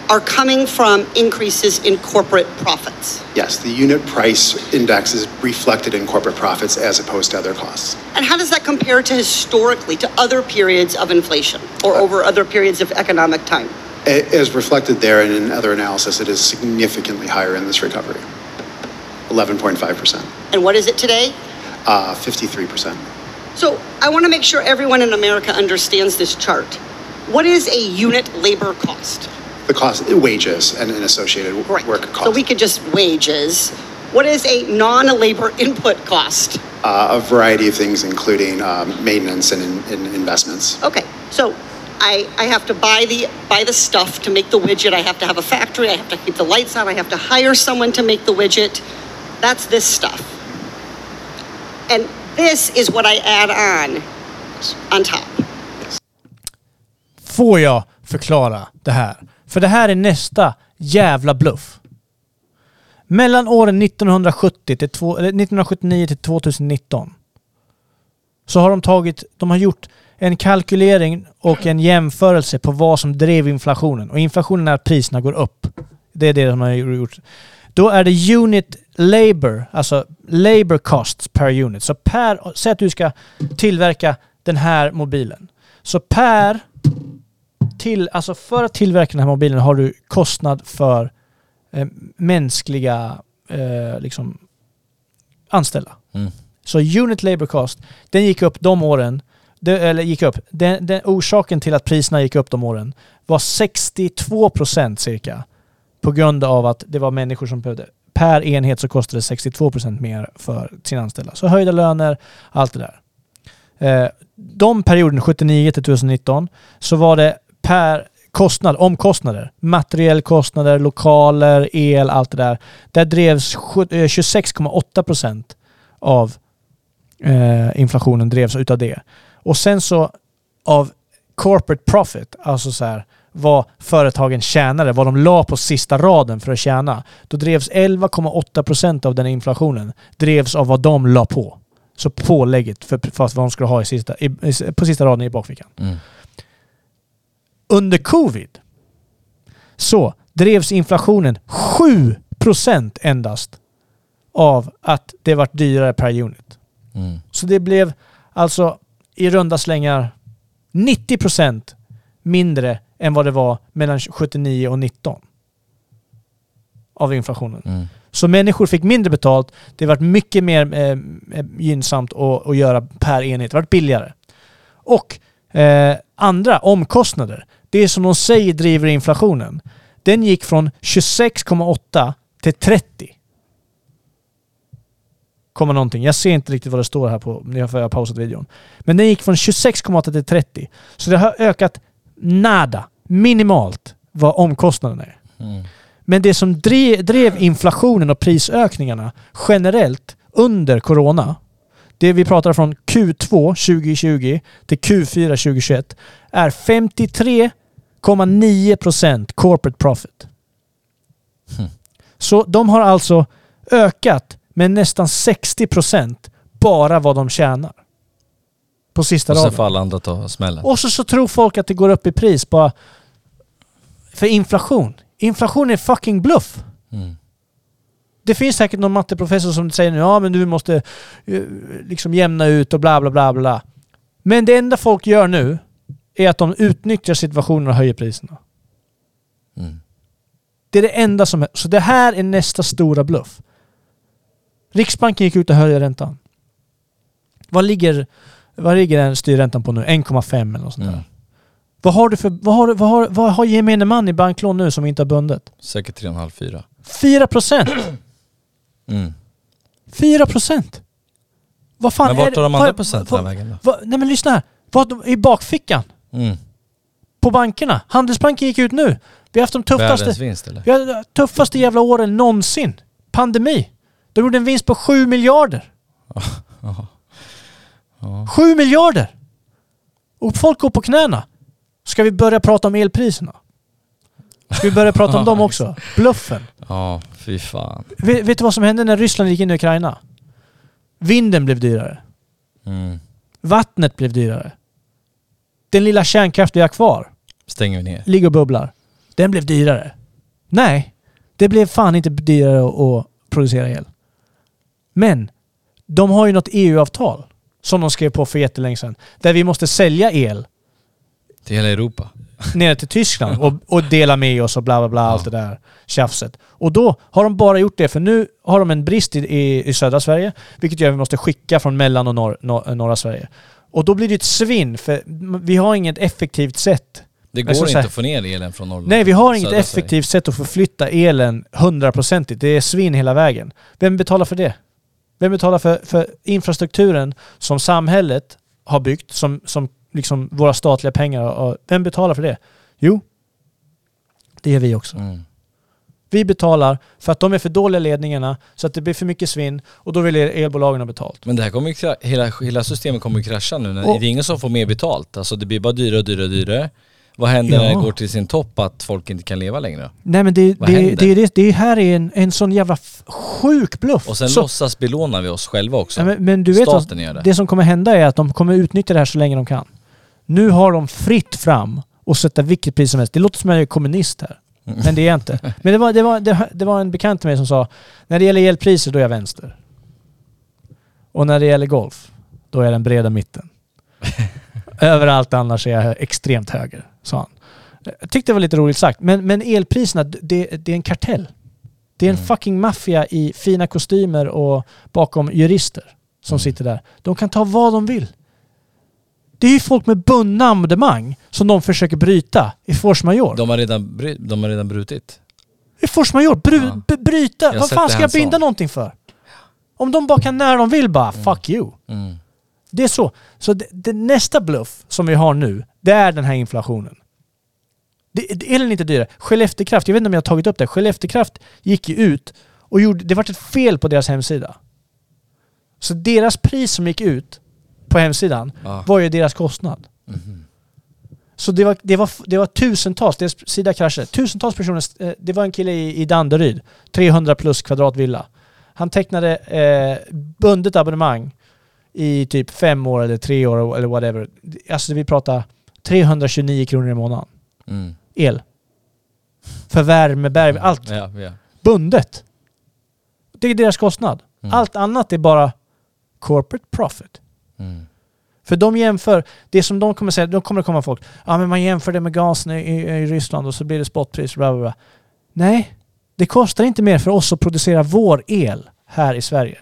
are coming from increases in corporate profits. Yes, the unit price index is reflected in corporate profits as opposed to other costs. And how does that compare to historically to other periods of inflation or over other periods of economic time? As reflected there and in other analysis, it is significantly higher in this recovery. 11.5%, And what is it today? uh, 53%. So I want to make sure everyone in America understands this chart. What is a unit labor cost? The cost, wages and and associated work cost. So we could just wages. What is a non-labor input cost? Uh, A variety of things, including um, maintenance and in- and investments. Okay, so I, I have to buy the buy the stuff to make the widget. I have to have a factory. I have to keep the lights on. I have to hire someone to make the widget. That's this stuff. And this is what I add on on top. Får jag förklara det här? För det här är nästa jävla bluff. Mellan åren 1970 till två, eller 1979 till 2019 så har de tagit, de har gjort en kalkylering och en jämförelse på vad som drev inflationen. Och inflationen är att priserna går upp. Det är det de har gjort. Då är det unit labor, alltså labor costs per unit. Så per, säg att du ska tillverka den här mobilen. Så per till, alltså för att tillverka den här mobilen har du kostnad för eh, mänskliga eh, liksom, anställda. Mm. Så unit labor cost, den gick upp de åren, det, eller gick upp, den, den, orsaken till att priserna gick upp de åren var 62% cirka. På grund av att det var människor som behövde, per enhet så kostade det 62% mer för sina anställda. Så höjda löner, allt det där. Eh, de perioden 79 till 2019 så var det per kostnad, omkostnader, materiellkostnader, lokaler, el, allt det där. Där drevs 26,8 eh, procent av eh, inflationen drevs utav det. Och sen så av corporate profit, alltså så här vad företagen tjänade, vad de la på sista raden för att tjäna. Då drevs 11,8 procent av den inflationen drevs av vad de la på. Så pålägget för, för vad de skulle ha i sista, i, på sista raden i bakfickan. Mm. Under covid så drevs inflationen 7% endast av att det vart dyrare per unit. Mm. Så det blev alltså i runda slängar 90% mindre än vad det var mellan 79 och 19 av inflationen. Mm. Så människor fick mindre betalt. Det vart mycket mer eh, eh, gynnsamt att, att göra per enhet. Det vart billigare. Och eh, andra omkostnader. Det som de säger driver inflationen. Den gick från 26,8 till 30. Komma någonting. Jag ser inte riktigt vad det står här på, jag har pausat videon. Men den gick från 26,8 till 30. Så det har ökat nada, minimalt, vad omkostnaden är. Mm. Men det som drev, drev inflationen och prisökningarna generellt under corona, det vi pratar från Q2 2020 till Q4 2021, är 53,9% corporate profit. Så de har alltså ökat med nästan 60% bara vad de tjänar. På sista Och sen raden. får alla andra ta smällen. Och så, så tror folk att det går upp i pris bara för inflation. Inflation är fucking bluff. Mm. Det finns säkert någon matteprofessor som säger ja men du måste eh, liksom jämna ut och bla bla bla bla. Men det enda folk gör nu är att de utnyttjar situationen och höjer priserna. Mm. Det är det enda som är. Så det här är nästa stora bluff. Riksbanken gick ut och höjde räntan. Vad ligger, vad ligger den styrräntan på nu? 1,5 eller något sånt där. Mm. Vad har du för, vad har, vad har, vad har gemene man i banklån nu som inte har bundet? Säkert 3,5-4. 4 procent! Mm. 4 procent! Vad fan Men vart är det- tar de andra procenten vägen då? vad- Nej men lyssna här. Vad, I bakfickan? Mm. På bankerna? Handelsbanken gick ut nu. Vi har haft de tuffaste... Vinst eller? Vi har tuffaste jävla åren någonsin. Pandemi. De gjorde en vinst på 7 miljarder. Ja. 7 miljarder! Och folk går på knäna. Ska vi börja prata om elpriserna? Ska vi börja prata om dem också? Bluffen. Ja, fy fan. Vet, vet du vad som hände när Ryssland gick in i Ukraina? Vinden blev dyrare. Mm. Vattnet blev dyrare. Den lilla kärnkraft vi har kvar Stänger vi ner. ligger och bubblar. Den blev dyrare. Nej, det blev fan inte dyrare att, producera el. Men de har ju något EU-avtal som de skrev på för jättelänge sedan. Där vi måste sälja el. Till hela Europa. nere till Tyskland och, och dela med oss och bla bla bla, allt det där tjafset. Och då har de bara gjort det, för nu har de en brist i, i, i södra Sverige, vilket gör att vi måste skicka från mellan och norr, nor, norra Sverige. Och då blir det ett svinn, för vi har inget effektivt sätt. Det går ska inte säga- att få ner elen från Norrland. Nej, vi har inget effektivt sätt att förflytta elen hundraprocentigt. Det är svinn hela vägen. Vem betalar för det? Vem betalar för, för infrastrukturen som samhället har byggt, som, som liksom våra statliga pengar och Vem betalar för det? Jo, det gör vi också. Mm. Vi betalar för att de är för dåliga ledningarna så att det blir för mycket svinn och då vill elbolagen ha betalt. Men det här kommer hela, hela systemet kommer krascha nu. När, Och- det är ingen som får mer betalt. Alltså det blir bara dyrare och dyrare och dyrare. Vad händer när det Ja. går till sin topp att folk inte kan leva längre? Nej men det, Vad det, det, är det, det här är en, en sån jävla sjuk bluff. Och sen Så- låtsas belånar vi oss själva också. Ja, men, men du vet Staten vad, gör det. det som kommer hända är att de kommer utnyttja det här så länge de kan. Nu har de fritt fram och sätta vilket pris som helst. Det låter som att jag är kommunist här. Men det är jag inte. Men det var, det, var, det, det var en bekant till mig som sa när det gäller elpriser då är jag vänster. Och när det gäller golf, då är jag den breda mitten. Överallt annars är jag extremt höger, sa han. Jag tyckte det var lite roligt sagt. Men, men elpriserna, det, det är en kartell. Det är en fucking maffia i fina kostymer och bakom jurister som sitter där. De kan ta vad de vill. Det är ju folk med bundna abonnemang som de försöker bryta i force majeure. De har redan, bry, de har redan brutit. I force majeure, bry, b- bryta. Vad fan ska jag binda sa. någonting för? Om de bara kan när de vill bara, fuck you. Mm. Det är så. Så det, det, nästa bluff som vi har nu, det är den här inflationen. Det, det, är inte dyrare. Skelleftekraft, jag vet inte om jag har tagit upp det. Skelleftekraft gick ju ut och gjorde, det var ett fel på deras hemsida. Så deras pris som gick ut på hemsidan Ja. var ju deras kostnad. Så det var, det, var, det var tusentals, deras sida kraschade. Tusentals personer, eh, det var en kille i, i Danderyd, 300 plus kvadratvilla. Han tecknade eh, bundet abonnemang i typ fem år eller tre år eller whatever. Alltså vi pratar 329 kronor i månaden. Mm. El. För värme, berg, allt Ja, ja. bundet. Det är deras kostnad. Mm. Allt annat är bara corporate profit. Mm. För de jämför, det som de kommer säga, då kommer det komma folk, ja men man jämför det med gasen i, i, i Ryssland och så blir det spotpris, bla bla bla. Nej, det kostar inte mer för oss att producera vår el här i Sverige.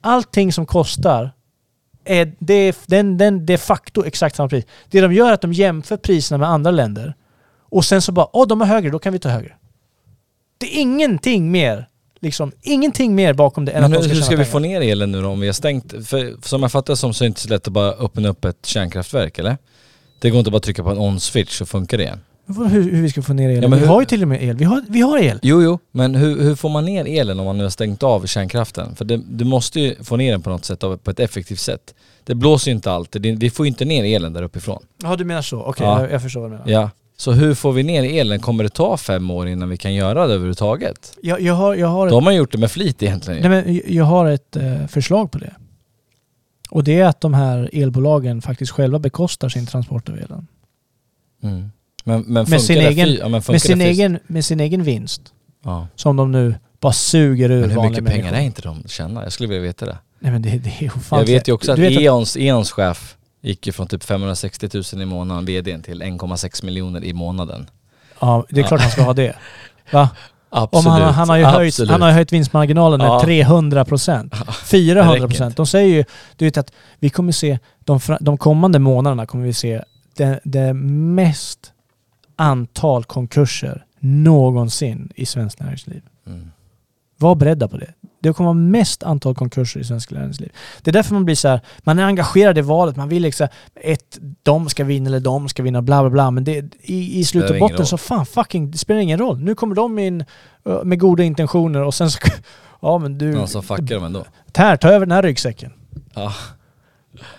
Allting som kostar är det, den, den de facto exakt samma pris. Det de gör är att de jämför priserna med andra länder och sen så bara, åh de har högre, då kan vi ta högre. Det är ingenting mer, liksom, ingenting mer bakom det än Men att de hur, ska hur ska vi pengar. få ner elen nu då om vi har stängt? För som jag fattar som så är det inte så lätt att bara öppna upp ett kärnkraftverk eller? Det går inte bara att trycka på en on-switch så funkar det igen. Hur, hur vi ska få ner elen? Ja, men vi hur- har ju till och med el. Vi har, vi har el. Jo, jo, men hur, hur får man ner elen om man nu har stängt av kärnkraften? För det, du måste ju få ner den på något sätt, på ett effektivt sätt. Det blåser ju inte alltid, vi får ju inte ner elen där uppifrån. Ja, du menar så. Okej, Ja. jag, jag förstår vad du menar. Ja. Så hur får vi ner elen? Kommer det ta fem år innan vi kan göra det överhuvudtaget? Jag, jag har, jag har ett, Då har gjort det med flit egentligen. nej, men jag har ett eh, förslag på det. Och det är att de här elbolagen faktiskt själva bekostar sin transport av elen. Mm. Men, men funkar Med sin, egen, fy- ja, men funkar med, sin det fys- egen, med sin egen vinst. Ja. Som de nu bara suger ur Men hur mycket pengar människor. är inte de tjänar? Jag skulle vilja veta det. Nej men det, det är Jag vet ju också att, Eons, Eons chef gick ju från typ 560 000 i månaden, vdn, till 1,6 miljoner i månaden. Ja, det är klart han ska ha det. Va? Absolut. Om han, han, har ju höjt, absolut. han har höjt vinstmarginalen med Ja. 300 procent. 400 procent. De säger ju, du vet att vi kommer se, de, de kommande månaderna kommer vi se det, det mest antal konkurser någonsin i svenskt näringsliv. Mm. Var beredda på det. Det kommer vara mest antal konkurser i svenskt näringsliv. Det är därför man blir så här, man är engagerad i valet, man vill liksom, ett, de ska vinna eller de ska vinna, bla bla bla. Men det, i, i slut och botten så fan fucking, det spelar ingen roll. Nu kommer de in med goda intentioner och sen så, ja men du, Någon som fuckar dem ändå. här, ta över den här ryggsäcken. Ja.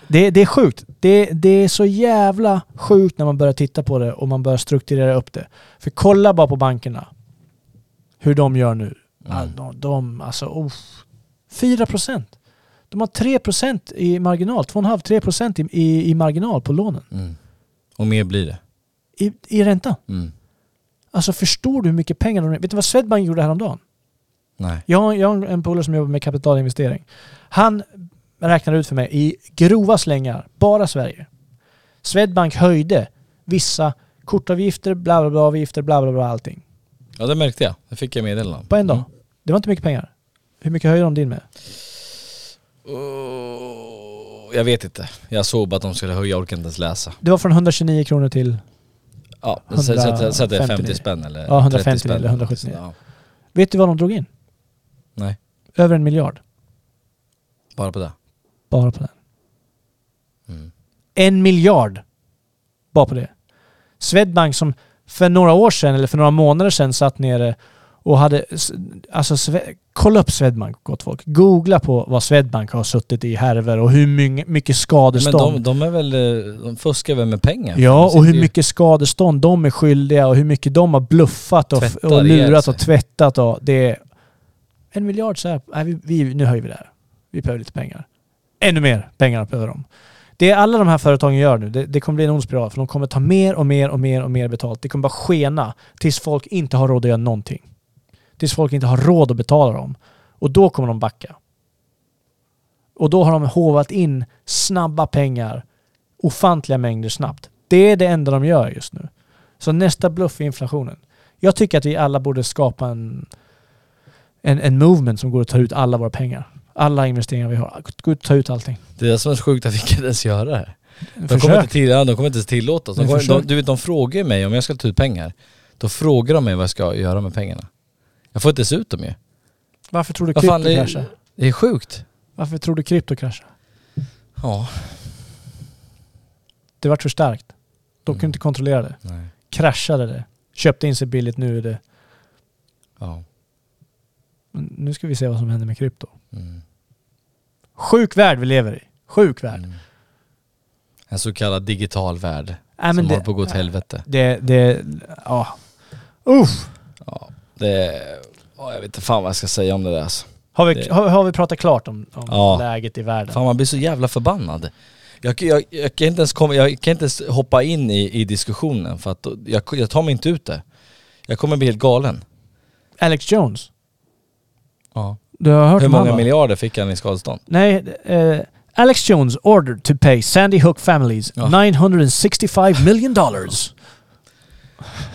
Det, det är sjukt. Det, det är så jävla sjukt när man börjar titta på det och man börjar strukturera upp det. För kolla bara på bankerna. Hur de gör nu. Mm. De, de, alltså, uff. 4 procent. De har 3 procent i marginal. 2,5-3 procent i, i, i marginal på lånen. Mm. Och mer blir det. I, i ränta. Mm. Alltså förstår du hur mycket pengar de... Vet du vad Swedbank gjorde häromdagen? Nej. Jag jag har en polare som jobbar med kapitalinvestering. Han räknade ut för mig i grova slängar, bara Sverige. Swedbank höjde vissa kortavgifter, bla bla bla avgifter, bla bla bla allting. Ja det märkte jag. Det fick jag meddelande om. På en dag. Det var inte mycket pengar. Hur mycket höjer de din med? Oh, jag vet inte. Jag såg bara att de skulle höja, jag orkar inte ens läsa. Det var från 129 kronor till Ja, så- så att det är 50 159. spänn eller Ja, 150 30 spänn eller 179. Ja. Vet du vad de drog in? Nej, Över en miljard. bara på det. Bara på den. Mm. En miljard! Bara på det. Swedbank som för några år sedan, eller för några månader sedan, satt nere och hade... Alltså, kolla upp Swedbank, gott folk. Googla på vad Swedbank har suttit i härvor och hur mycket, mycket Men skadestånd. de, de är väl, eh, de fuskar väl med pengar? Ja, och hur mycket skadestånd de är skyldiga och hur mycket de har bluffat och, och lurat och tvättat. Och det är en miljard så här. Nej, vi, vi, nu höjer vi det här. Vi behöver lite pengar. Ännu mer pengar behöver de. Det alla de här företagen gör nu, det, det kommer bli en ond spiral. För de kommer ta mer och mer och mer och mer betalt. Det kommer bara skena tills folk inte har råd att göra någonting. Tills folk inte har råd att betala dem. Och då kommer de backa. Och då har de hovat in snabba pengar, ofantliga mängder snabbt. Det är det enda de gör just nu. Så nästa bluff är inflationen. Jag tycker att vi alla borde skapa en, en, en movement som går att ta ut alla våra pengar. Alla investeringar vi har. Gå ut och ta ut allting. Det är det som är sjukt att vi kan ens göra det. De Försök. kommer, inte till, de kommer inte ens tillåta oss. De kommer, de, du vet, de frågar mig om jag ska ta ut pengar. Då frågar de mig vad jag ska göra med pengarna. Jag får inte se ut dem ju. Varför tror du krypto det, kraschar? det är sjukt. Varför tror du krypto kraschar? Ja. Det vart för starkt. De kunde inte kontrollera det. Nej. Kraschade det. Köpte in sig billigt, nu är det... Ja. Nu ska vi se vad som händer med krypto. Mm. Sjuk värld vi lever i. Sjuk värld. En så kallad digital värld. Men som det- håller på att gå åt helvete. Det, det, ja. Uff. Ja, det... ja, jag vet inte fan vad jag ska säga om det där alltså. Har vi, Det- har, har vi pratat klart om, om Ja. läget i världen? Fan man blir så jävla förbannad. Jag, jag, jag, kan, inte ens komma, jag kan inte ens hoppa in i, i diskussionen för att jag, jag tar mig inte ut det. Jag kommer bli helt galen. Alex Jones. Ja. Du har hört Hur många miljarder fick han i skadestånd? Nej, eh, Alex Jones ordered to pay Sandy Hook families Ja. 965 million dollars.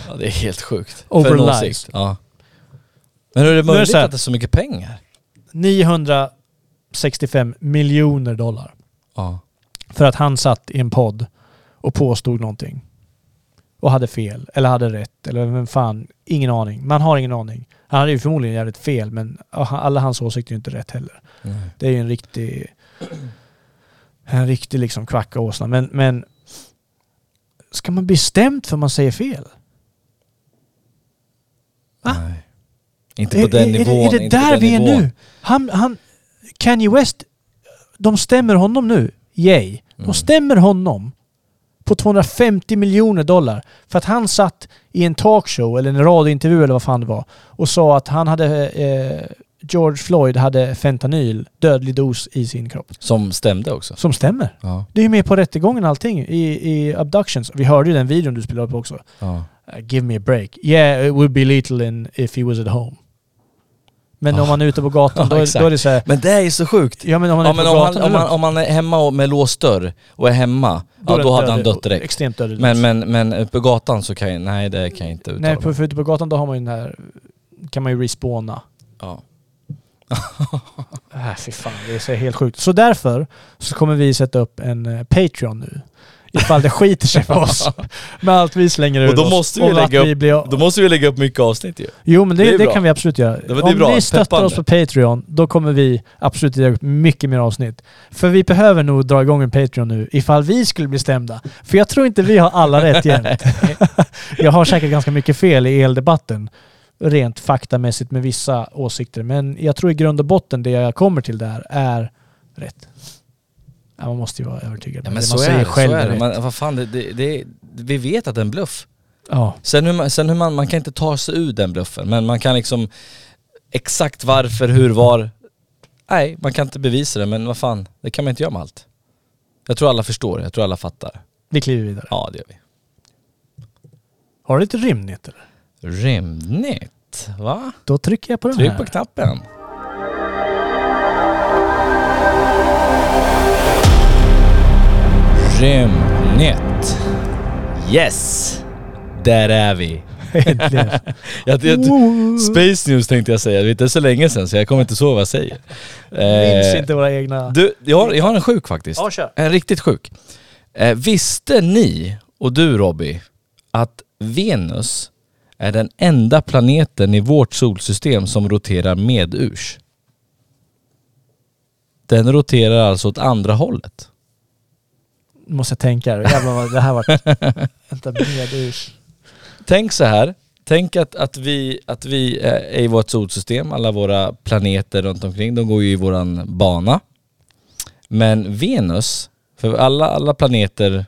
Ja, det är helt sjukt. Over För lies. Ja. Men hur är det det möjligt här. att det är så mycket pengar? 965 miljoner dollar. Ja. För att han satt i en podd och påstod någonting. Och hade fel, eller hade rätt, eller vem fan, ingen aning. Man har ingen aning. Han hade ju förmodligen jävligt fel, men alla hans åsikter är ju inte rätt heller. Nej. Det är ju en riktig... En riktig liksom kvacka åsna. Men, men... Ska man bli stämd för man säger fel? Nej. Inte på den är, nivån. Är det, är det där vi är nivån. nu? Han, han... Kanye West... De stämmer honom nu. Yay. De Mm. stämmer honom på 250 miljoner dollar. För att han satt i en talkshow eller en radiointervju eller vad fan det var och sa att han hade... Eh, George Floyd hade fentanyl, dödlig dos, i sin kropp. Som stämde också. Som stämmer. Ja. Det är ju med på rättegången allting i, i abductions. Vi hörde ju den videon du spelade upp också. Ja. Uh, give me a break. Yeah, it would be lethal in if he was at home. Men om man är ute på gatan, då, är, då är det så här, Men det är ju så sjukt. Ja men om man är Ja, ute men på om, gatan, han, om, man, om man är hemma och med låst dörr och är hemma, Då ja då hade han dött direkt. extremt dödlig Men, men, men på gatan så kan jag, nej det kan jag inte uttala Nej, på, för ute på gatan då har man ju den här... Kan man ju respawna. Ja. Äh, fy fan, det är så helt sjukt. Så därför så kommer vi sätta upp en eh, Patreon nu. Ifall det skiter sig för oss. Med allt vi slänger ur Och då oss. måste, vi Och lägga upp, blir- då måste vi lägga upp mycket avsnitt ju. Jo men det, Det det, kan vi absolut göra. Det Om bra, ni stöttar peppande. oss på Patreon, då kommer vi absolut lägga upp mycket mer avsnitt. För vi behöver nog dra igång en Patreon nu, ifall vi skulle bli stämda. För jag tror inte vi har alla rätt jämt. jag har säkert ganska mycket fel i eldebatten, rent faktamässigt med vissa åsikter. Men jag tror i grund och botten det jag kommer till där är rätt. Ja, man måste ju vara övertygad. Ja, det men man så säger är det, så själv är det. Men vad fan, det, det, det, vi vet att det är en bluff. Ja. Sen hur man, sen hur man, man kan inte ta sig ur den bluffen, men man kan liksom exakt varför, hur, var. Nej, man kan inte bevisa det, men vad fan, det kan man inte göra med allt. Jag tror alla förstår, jag tror alla fattar. Vi kliver vidare. Ja, det gör vi. Har du lite rymdnytt eller? Rimligt, va? Då trycker jag på den Tryck här. på knappen. Rymdnytt. Yes! Där är vi. Äntligen. jag, jag, Space News tänkte jag säga, det är så länge sedan så jag kommer inte så vad jag säger. Minns Eh, inte våra egna... Du, jag har, jag har en sjuk faktiskt. Ja, kör. En riktigt sjuk. Eh, visste ni, och du Robby, att Venus är den enda planeten i vårt solsystem som roterar medurs? Den roterar alltså åt andra hållet. Måste jag tänka. Jävlar vad det här vart... Vänta, medurs. Tänk så här. Tänk att, att, vi, att vi är i vårt solsystem, alla våra planeter runt omkring, de går ju i våran bana. Men Venus, för alla, alla planeter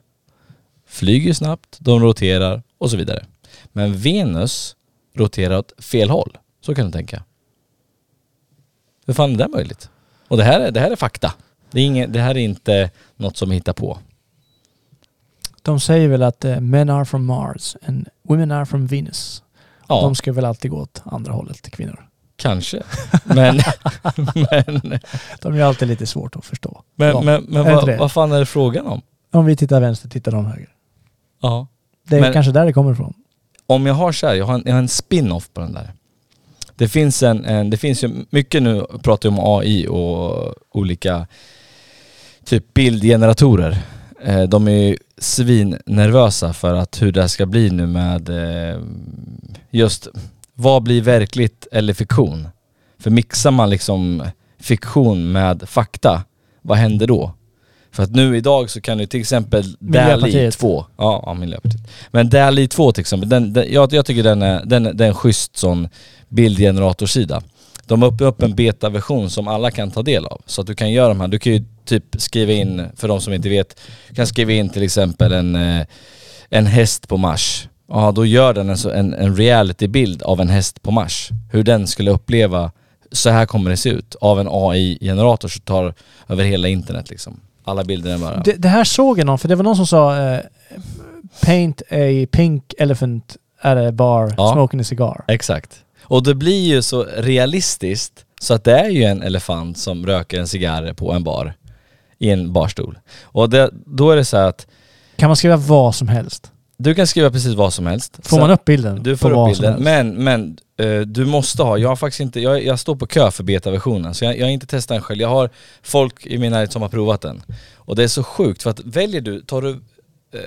flyger snabbt, de roterar och så vidare. Men Venus roterar åt fel håll. Så kan du tänka. Hur fan är det möjligt? Och det här är, det här är fakta. Det, är inget, det här är inte något som hittar på. De säger väl att eh, men are from Mars and women are from Venus. Ja. De ska väl alltid gå åt andra hållet till kvinnor. Kanske. Men, men, De är alltid lite svårt att förstå. men, Ja. men, men vad, vad fan är det frågan om? Om vi tittar vänster tittar de höger. Ja. Det är Men- kanske där det kommer ifrån. Om jag har så här, jag har en, jag har en spin-off på den där. Det finns en, en, det finns ju mycket nu, pratar ju om AI och olika typ bildgeneratorer. Eh, de är ju svinnervösa för att hur det här ska bli nu med eh, just vad blir verkligt eller fiktion? För mixar man liksom fiktion med fakta, vad händer då? För att nu idag så kan du till exempel DALI Miljöpartiet. 2, ja, ja Miljöpartiet. Men DALI 2 till exempel, den, den, jag, jag tycker den är, den, den är en schysst sån bildgeneratorsida. De har upp, upp en betaversion som alla kan ta del av. Så att du kan göra de här, du kan ju typ skriva in, för de som inte vet, kan skriva in till exempel en, eh, en häst på Mars. Ja, då gör den en, så- en, en realitybild av en häst på Mars. Hur den skulle uppleva, så här kommer det se ut, av en AI-generator som tar över hela internet liksom. Alla bilder är bara... Det, det här såg jag någon, för det var någon som sa eh, Paint a pink elephant at a bar Ja. smoking a cigar. Exakt. Och det blir ju så realistiskt så att det är ju en elefant som röker en cigarr på en bar. I en barstol. Och det, då är det så här att Kan man skriva vad som helst? du kan skriva precis vad som helst. Får Så- man upp bilden? Du får upp bilden. Men, men eh, du måste ha, jag har faktiskt inte, jag, jag står på kö för betaversionen så jag, jag har inte testat den själv. Jag har folk i min närhet som har provat den. Och det är så sjukt för att väljer du, tar du eh,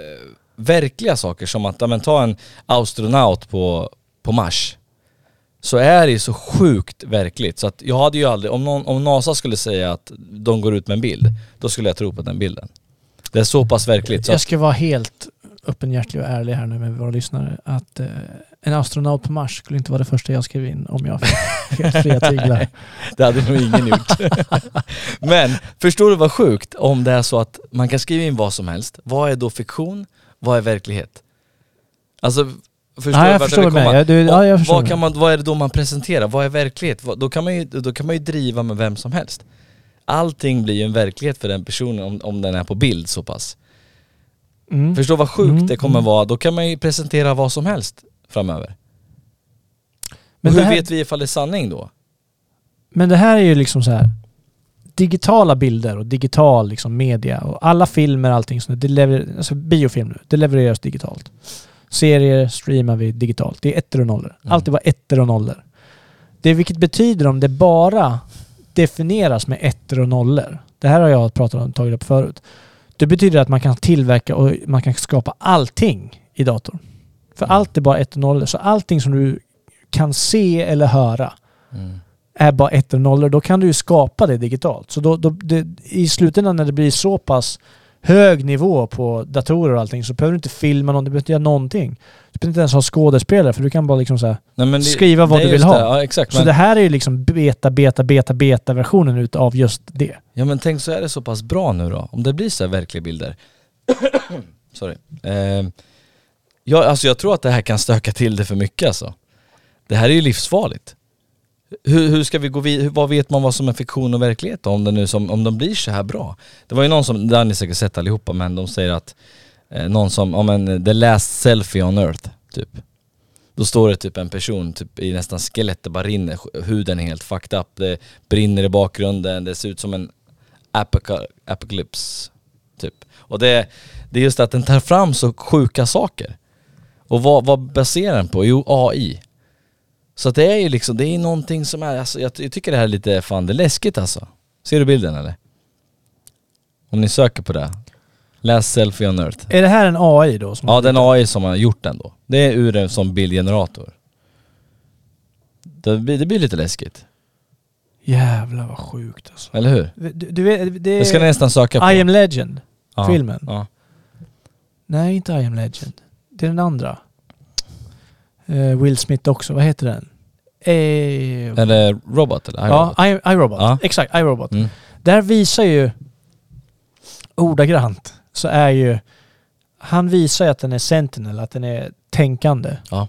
verkliga saker som att, ja, men ta en astronaut på, på Mars. Så är det ju så sjukt verkligt så att jag hade ju aldrig, om, någon, om NASA skulle säga att de går ut med en bild, då skulle jag tro på den bilden. Det är så pass verkligt. Så Jag ska vara helt öppenhjärtig och ärlig här nu med våra lyssnare. Att eh, en astronaut på Mars skulle inte vara det första jag skrev in om jag fick helt fria tyglar. Det hade nog ingen gjort. Men förstår du vad sjukt om det är så att man kan skriva in vad som helst. Vad är då fiktion? Vad är verklighet? Alltså, förstår du jag förstår vill vad du komma? menar. Ja, du- ja, jag förstår vad, kan man, vad är det då man presenterar? Vad är verklighet? Vad- Då kan man ju, då kan man ju driva med vem som helst. Allting blir ju en verklighet för den personen om, om den är på bild så pass. Mm. Förstå vad sjukt Mm, det kommer mm. vara. Då kan man ju presentera vad som helst framöver. Men hur här- vet vi ifall det är sanning då? Men det här är ju liksom så här digitala bilder och digital liksom media och alla filmer och allting sånt, det lever, alltså biofilm nu, det levereras digitalt. Serier streamar vi digitalt. Det är ettor och nollor. Mm. Alltid var ettor och nollor. Det vilket betyder om det bara definieras med ettor och nollor. Det här har jag pratat om, tagit upp förut. Det betyder att man kan tillverka och man kan skapa allting i datorn. För Mm. allt är bara ett och nollor. Så allting som du kan se eller höra Mm. är bara ett och nollor, då kan du ju skapa det digitalt. Så då, då, det, i slutändan när det blir så pass hög nivå på datorer och allting så behöver du inte filma någon, du behöver inte göra någonting. Du behöver inte ens ha skådespelare för du kan bara liksom så Nej, det- skriva vad du vill ha. det. Ja, exakt, så men- det här är ju liksom beta, beta, beta, beta versionen utav just det. Ja men tänk så är det så pass bra nu då, om det blir så här verkliga bilder. Sorry. Eh, ja, alltså jag tror att det här kan stöka till det för mycket alltså. Det här är ju livsfarligt. Hur, hur ska vi gå vidare, vad vet man vad som är fiktion och verklighet då, om det nu som, om de blir så här bra? Det var ju någon som, det har ni säkert sett allihopa, men de säger att eh, någon som, ja men eh, the last selfie on earth, typ. Då står det typ en person typ i nästan skelett, det bara rinner, huden är helt fucked up, det brinner i bakgrunden, det ser ut som en apocalypse typ. Och det, Det är just att den tar fram så sjuka saker. Och vad, vad baserar den på? Jo, AI. Så det är ju liksom, det är någonting som är, alltså, jag, jag tycker det här är lite, fan det är läskigt alltså. Ser du bilden eller? Om ni söker på det. Läs Selfie on Earth. Är det här en AI då? Som Ja, den AI som har gjort den då. Det är ur en som bildgenerator. Det blir, det blir lite läskigt. Jävlar vad sjukt alltså. Eller hur? Du, du vet, det Det ska ni nästan söka på. I am legend. Ja, Filmen. Ja. Nej, inte I am legend. Det är den andra. Eh, Will Smith också. Vad heter den? Eh, Eller Robot eller? ja, I, iRobot. Ja. Exakt, iRobot. Mm. Där visar ju ordagrant så är ju han visar ju att den är sentinel, att den är tänkande. Ja.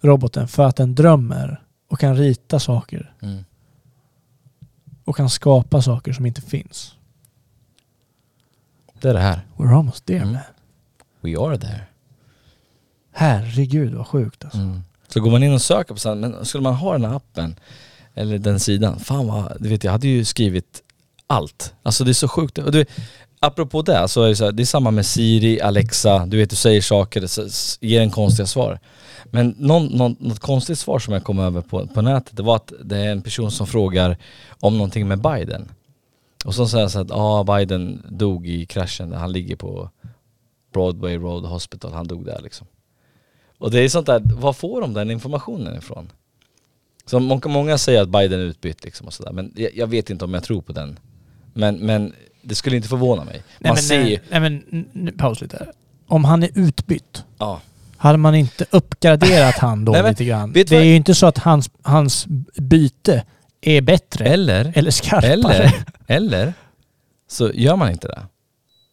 Roboten för att den drömmer och kan rita saker. Mm. Och kan skapa saker som inte finns. Det är det här. We're almost there Mm. man. We are there. Herregud vad sjukt alltså. Mm. Så går man in och söker på sådana, men skulle man ha den här appen eller den sidan, fan vad, du vet jag hade ju skrivit allt. Alltså det är så sjukt. Och du, apropå det, så är det, så här, det är samma med Siri, Alexa, du vet du säger saker, ger en konstiga svar. Men någon, någon, något konstigt svar som jag kom över på, på nätet, det var att det är en person som frågar om någonting med Biden. Och så säger han så att ah, Biden dog i kraschen, han ligger på Broadway Road Hospital, han dog där liksom. Och det är sånt där, var får de den informationen ifrån? Så många, många säger att Biden är utbytt liksom och sådär, men jag, jag vet inte om jag tror på den. Men, men det skulle inte förvåna mig. Man Nej men, ser ju, nej, nej men n- n- paus lite. Om han är utbytt, ja. hade man inte uppgraderat han då Nej, lite grann? Det är ju inte så att hans, hans byte är bättre Eller, eller skarpare. eller, eller så gör man inte det.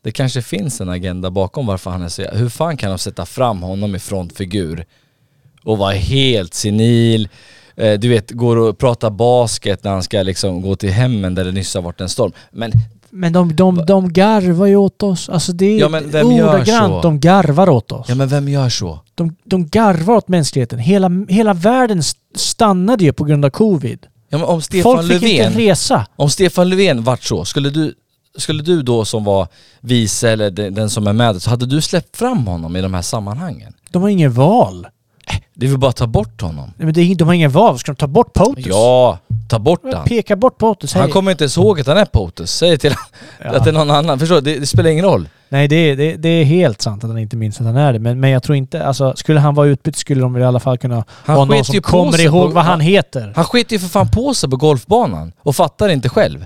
Det kanske finns en agenda bakom varför han är så Hur fan kan de sätta fram honom i frontfigur och vara helt senil, eh, du vet, går och pratar basket när han ska liksom gå till hemmen där det nyss har varit en storm. Men Men de, de, de garvar ju åt oss. Alltså det är Ja, men vem ordagrant, de garvar åt oss. Ja men vem gör så? De, de garvar åt mänskligheten. Hela, hela världen st- stannade ju på grund av covid. Ja men om Stefan Folk fick Löfven, inte resa. om Stefan Löfven vart så, skulle du, skulle du då som var vice eller den, som är med, så hade du släppt fram honom i de här sammanhangen? De har ingen val. Det vill bara ta bort honom. Nej, Men det är, de har ingen val. Ska de ta bort POTUS? Ja, ta bort han. Peka bort POTUS. Han kommer inte ens ihåg att han är POTUS. Säg till Ja. att det är någon annan. Förstår du? Det, det spelar ingen roll. Nej, det är, det, det är helt sant att han inte minns att han är det. Men, men jag tror inte... Alltså, skulle han vara utbytt skulle de i alla fall kunna Han ha någon som kommer ihåg på- vad han han- heter. Han skiter ju för fan på sig på golfbanan och fattar inte själv.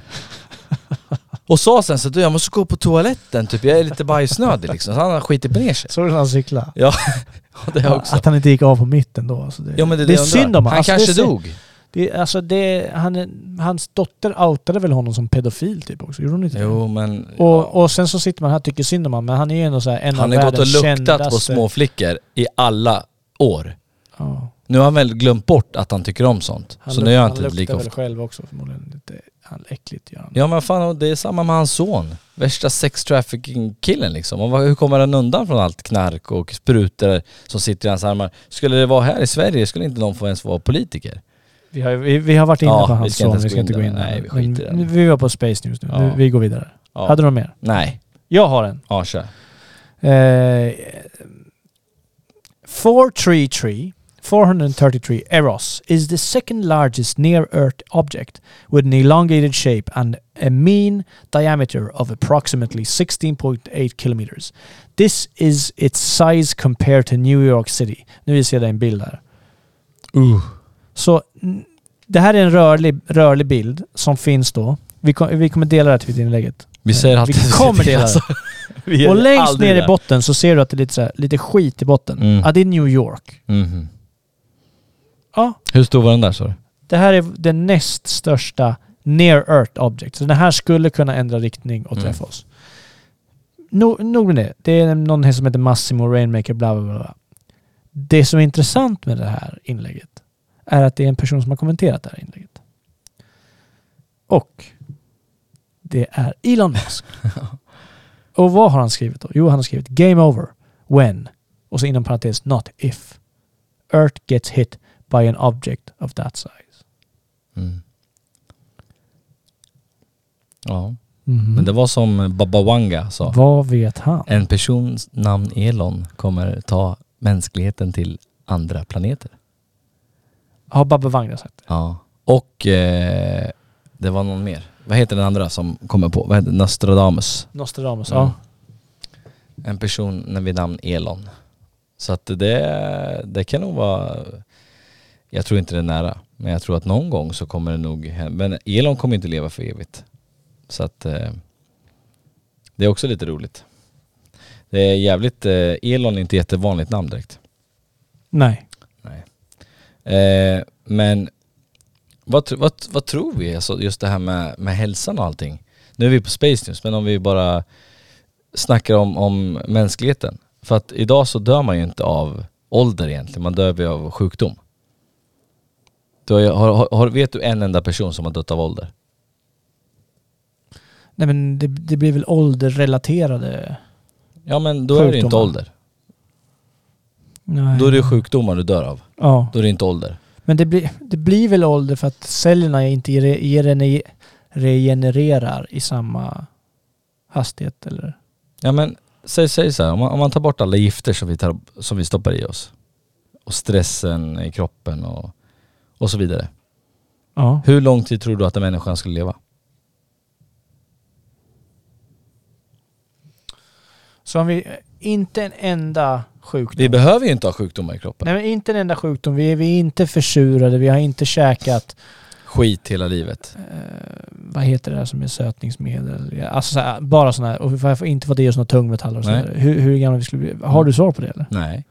Och sa sen så att "Du, jag måste gå på toaletten, typ jag är lite bajsnödig liksom. Så han har skitit ner sig. Såg du när han cyklade? Ja, det också. Att han inte gick av på mitten då. Alltså det, Ja, men det är det är det undrar. synd om Han Alltså, är kanske dog. Det, är- alltså det, han, är- hans dotter outade väl honom som pedofil typ också? Gjorde hon inte? Jo men... Och, och sen så sitter man här och tycker synd om honom, men han är ju ändå så här en Han av har gått och världens luktat på kändaste- små flickor i alla år. Ja. Nu har han väl glömt bort att han tycker om sånt. Han, så nu gör han han inte det luktar lika väl ofta. själv också förmodligen. Lite han, äckligt gör han. Ja men fan, det är samma med hans son. Värsta sex trafficking killen liksom. Och hur kommer han undan från allt knark och sprutor som sitter i hans armar? Skulle det vara här i Sverige skulle inte någon få ens vara politiker. Vi har, vi, vi har varit inne Ja, på hans son, vi ska inte in gå in där. Nej, vi skiter Men. Vi var på Space News nu, Ja. vi, vi går vidare. Ja. Hade du något mer? Nej. Jag har en. Ja, kör. Eh, 433 433 Eros is the second largest near Earth object with an elongated shape and a mean diameter of approximately 16.8 kilometers. This is its size compared to New York City. Nu visar jag dig en bild här. Uh. Så det här är en rörlig, rörlig bild som finns då. Vi, kom, vi kommer dela det här Twitterinnlägget. Vi säger alltid Vi att vi kommer dela, det. Vi Och längst ner i det. botten så ser du att det är lite, så här, lite skit i botten. Mm. Ja, det är New York. Mhm. Ja. Hur stor var den där sa du? Det här är den näst största near Earth object. Så den här skulle kunna ändra riktning och Mm. träffa oss. No, nog med det. Det är någon som heter Massimo Rainmaker, bla bla bla. Det som är intressant med det här inlägget är att det är en person som har kommenterat det här inlägget. Och det är Elon Musk. och vad har han skrivit då? Jo, han har skrivit Game over when, och så inom parentes not if, Earth gets hit by an object of that size. Mm. Ja. Mhm. Men det var som Baba Wanga sa. Vad vet han? En persons namn Elon kommer ta mänskligheten till andra planeter. Har Babbe Wagner sagt det? Ja. Och eh, det var någon mer. Vad heter den andra som kommer på? Vad heter? Nostradamus. Nostradamus, Mm. ja. En person vid namn Elon. Så att det, det kan nog vara... Jag tror inte det är nära. Men jag tror att någon gång så kommer det nog hända. Men Elon kommer inte leva för evigt. Så att eh, det är också lite roligt. Det är jävligt... Eh, Elon är inte jättevanligt namn direkt. Nej. Eh, men vad, vad, vad tror vi? Alltså just det här med, med hälsan och allting. Nu är vi på Space News, men om vi bara snackar om, om mänskligheten. För att idag så dör man ju inte av ålder egentligen, man dör ju av sjukdom. Du har, har, har, vet du en enda person som har dött av ålder? Nej men det, det blir väl ålderrelaterade Ja men då är det inte sjukdomar. ålder. Nej. Då är det sjukdomar du dör av. Ja. Då är det inte ålder. Men det blir, det blir väl ålder för att cellerna inte regenererar i samma hastighet eller? Ja men säg, säg så här, om man, om man tar bort alla gifter som vi, tar, som vi stoppar i oss och stressen i kroppen och, och så vidare. Ja. Hur lång tid tror du att en människa skulle leva? Så om vi, inte en enda sjukdom. Vi behöver ju inte ha sjukdomar i kroppen. Nej men inte en enda sjukdom. Vi är, vi är inte försurade, vi har inte käkat, Skit hela livet. vad heter det där som är sötningsmedel? Alltså så här, bara sådana här, och vi har inte fått i oss några tungmetaller och så Nej. där. Hur, hur gamla vi skulle bli. Har du svar på det eller? Nej.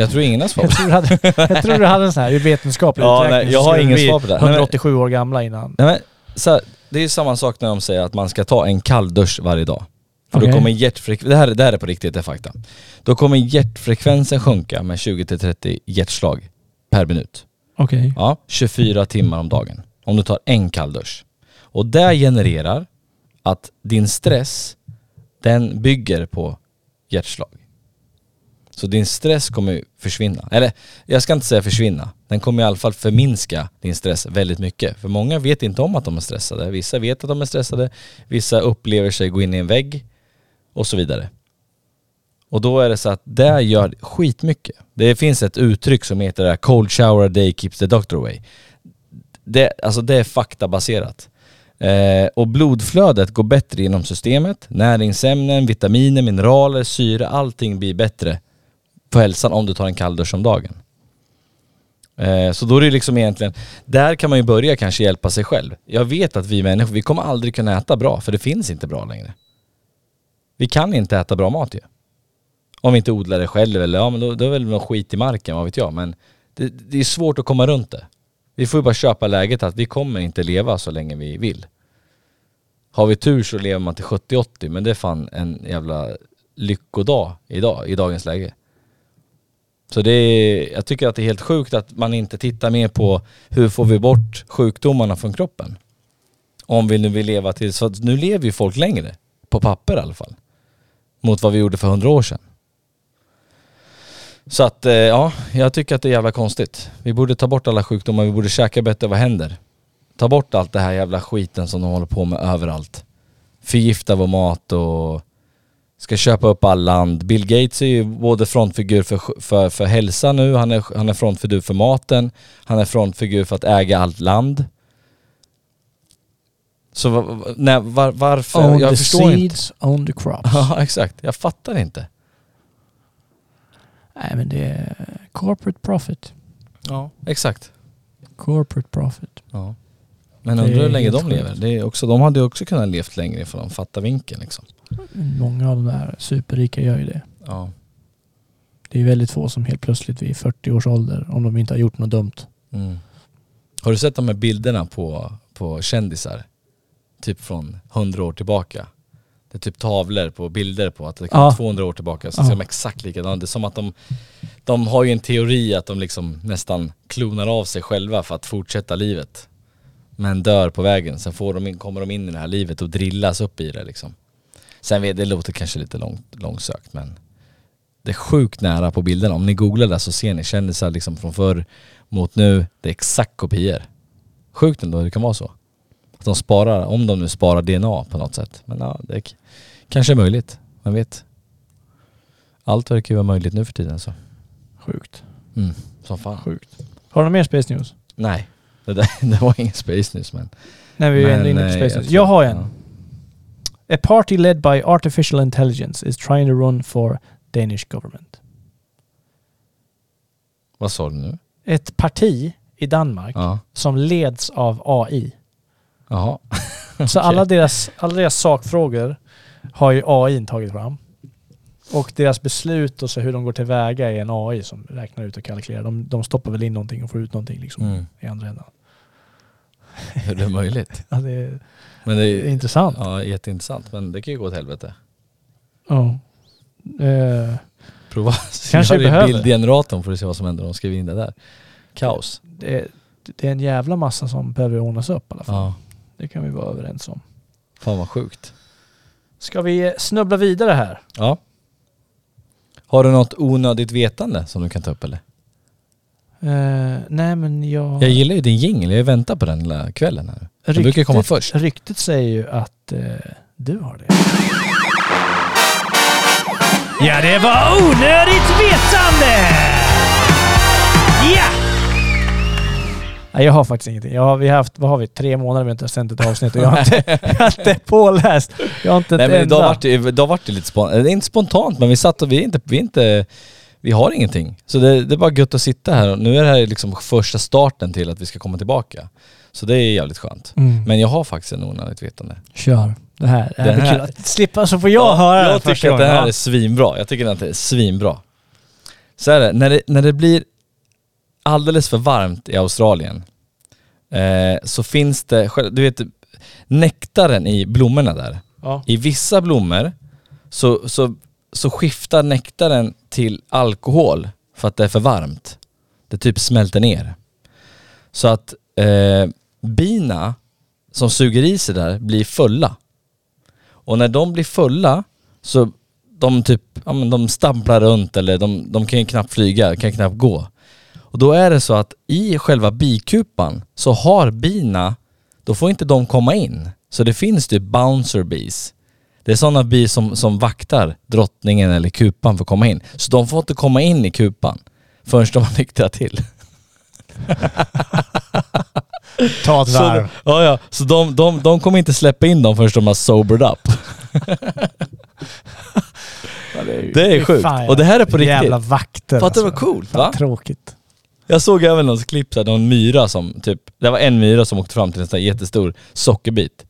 Jag tror ingen har svar Jag på tror du hade, jag tror du hade en sån här vetenskaplig Ja, uträkning. nej, jag har ingen svar på det. Nej, men- 187 år gamla innan. Nej, men, så här, det är samma sak när de säger att man ska ta en kall dusch varje dag. För Okej. då kommer hjärtfrekvensen, det här, det här är på riktigt, det är fakta. Då kommer hjärtfrekvensen sjunka med 20-30 hjärtslag per minut. Okej. Ja, 24 timmar om dagen. Om du tar en kall dusch. Och det genererar att din stress, den bygger på hjärtslag. Så din stress kommer ju försvinna. Eller jag ska inte säga försvinna. Den kommer i alla fall förminska din stress väldigt mycket. För många vet inte om att de är stressade. Vissa vet att de är stressade. Vissa upplever sig gå in i en vägg. Och så vidare. Och då är det så att det gör skitmycket. Det finns ett uttryck som heter det här, cold shower a day keeps the doctor away. Det, alltså det är faktabaserat. Eh, och blodflödet går bättre inom systemet. Näringsämnen, vitaminer, mineraler, syre, allting blir bättre på hälsan om du tar en kall dusch om dagen. Eh, så då är det liksom egentligen, där kan man ju börja kanske hjälpa sig själv. Jag vet att vi människor, vi kommer aldrig kunna äta bra för det finns inte bra längre. Vi kan inte äta bra mat ju. Om vi inte odlar det själv eller ja men då, då är det väl någon skit i marken, vad vet jag. Men det, det är svårt att komma runt det. Vi får ju bara köpa läget att vi kommer inte leva så länge vi vill. Har vi tur så lever man till 70-80 men det är fan en jävla lyckodag idag, i dagens läge. Så det är, jag tycker att det är helt sjukt att man inte tittar mer på hur får vi bort sjukdomarna från kroppen. Om vi nu vill leva till, så nu lever ju folk längre. På papper i alla fall. Mot vad vi gjorde för hundra år sedan. Så att eh, ja, jag tycker att det är jävla konstigt. Vi borde ta bort alla sjukdomar, vi borde käka bättre, vad händer? Ta bort allt det här jävla skiten som de håller på med överallt. Förgifta vår mat och ska köpa upp all land. Bill Gates är ju både frontfigur för, för, för hälsa nu, han är, han är frontfigur för maten, han är frontfigur för att äga allt land. Så nej, var, varför? On jag the förstår inte. seeds, on the crops. Ja exakt, jag fattar inte. Nej men det är corporate profit. Ja, exakt. Corporate profit. Ja. Men undrar hur länge de lever. Det är också, de hade ju också kunnat levt längre för de fattar vinkeln liksom. Många av de där superrika gör ju det. Ja. Det är väldigt få som helt plötsligt vid 40 års ålder, om de inte har gjort något dumt. Mm. Har du sett de här bilderna på, på kändisar? Typ från 100 år tillbaka. Det är typ tavlor på bilder på att det kan Ja. vara 200 år tillbaka så Ja. ser de exakt likadana Det är som att de, de har ju en teori att de liksom nästan klonar av sig själva för att fortsätta livet. Men dör på vägen, sen får de in, kommer de in i det här livet och drillas upp i det liksom. Sen vet det låter kanske lite långt, långsökt men det är sjukt nära på bilderna. Om ni googlar där så ser ni kändisar liksom från förr mot nu. Det är exakt kopior. Sjukt ändå det kan vara så. Att de sparar, om de nu sparar DNA på något sätt. Men ja, det är kanske är möjligt. Man vet. Allt verkar ju vara möjligt nu för tiden så. Sjukt. Mm, som fan. Sjukt. Har du någon mer Space News? Nej, det, där, det var ingen space news men... Nej, vi är ändå inne på eh, Space jag News. tror- Jag har en. ja. A party led by artificial intelligence is trying to run for Danish government. Vad sa du nu? Ett parti i Danmark Ja. som leds av AI. Jaha. Så alla, deras, alla deras sakfrågor har ju AI tagit fram. Och deras beslut och så hur de går tillväga är en AI som räknar ut och kalkylerar. De, de stoppar väl in någonting och får ut någonting liksom Mm. i andra änden. Hur det är möjligt. Ja, det, är, Men det det är intressant. ja, jätteintressant. Men det kan ju gå åt helvete. Ja. Eh, Prova Kanske det behöver. bildgeneratorn för att se vad som händer om de skriver in det där. Kaos. det, det är en jävla massa som behöver ordnas upp i alla fall. Ja. Det kan vi vara överens om. Fan vad sjukt. Ska vi snubbla vidare här? Ja. Har du något onödigt vetande som du kan ta upp eller? Eh, nej men jag... Jag gillar ju din jingel, jag väntar på den hela kvällen här. Den brukar komma först. Ryktet säger ju att eh, du har det. Ja, det var onödigt vetande! Ja! Nej, jag har faktiskt ingenting. Jag har, vi har haft, vad har vi, tre månader vi inte har sänt ett avsnitt och jag har inte, jag har inte påläst. Jag har inte ett Nej men idag enda. vart det, idag vart det lite spontant, det är inte spontant men vi satt och vi är inte, vi är inte, vi har ingenting. Så det, det är bara gött att sitta här nu är det här liksom första starten till att vi ska komma tillbaka. Så det är jävligt skönt. Mm. Men jag har faktiskt en onödigt vetande. Kör. Det här. Det här blir här- kul att slippa så får jag Ja, höra det Jag tycker att det här är svinbra. Jag tycker att det är svinbra. Så är det, när det, när det blir alldeles för varmt i Australien eh, så finns det, du vet nektaren i blommorna där. Ja. I vissa blommor så, så, så skiftar nektaren till alkohol för att det är för varmt. Det typ smälter ner. Så att eh, bina som suger i sig där blir fulla. Och när de blir fulla så de typ, ja men de stamplar runt eller de, de kan ju knappt flyga, kan knappt gå. Och då är det så att i själva bikupan så har bina, då får inte de komma in. Så det finns typ bouncer bees. Det är sådana bi som, som vaktar drottningen eller kupan för att komma in. Så de får inte komma in i kupan förrän de har nyktrat till. Ta ett Så, varv. ja, ja. så de, de, de kommer inte släppa in dem förrän de har sobered up. det är sjukt. Fan, ja. Och det här är på riktigt. Jävla vakter. Fattar du vad alltså. coolt Fan, va? Tråkigt. Jag såg även något klipp där, någon myra som typ, det var en myra som åkte fram till en sån här jättestor sockerbit.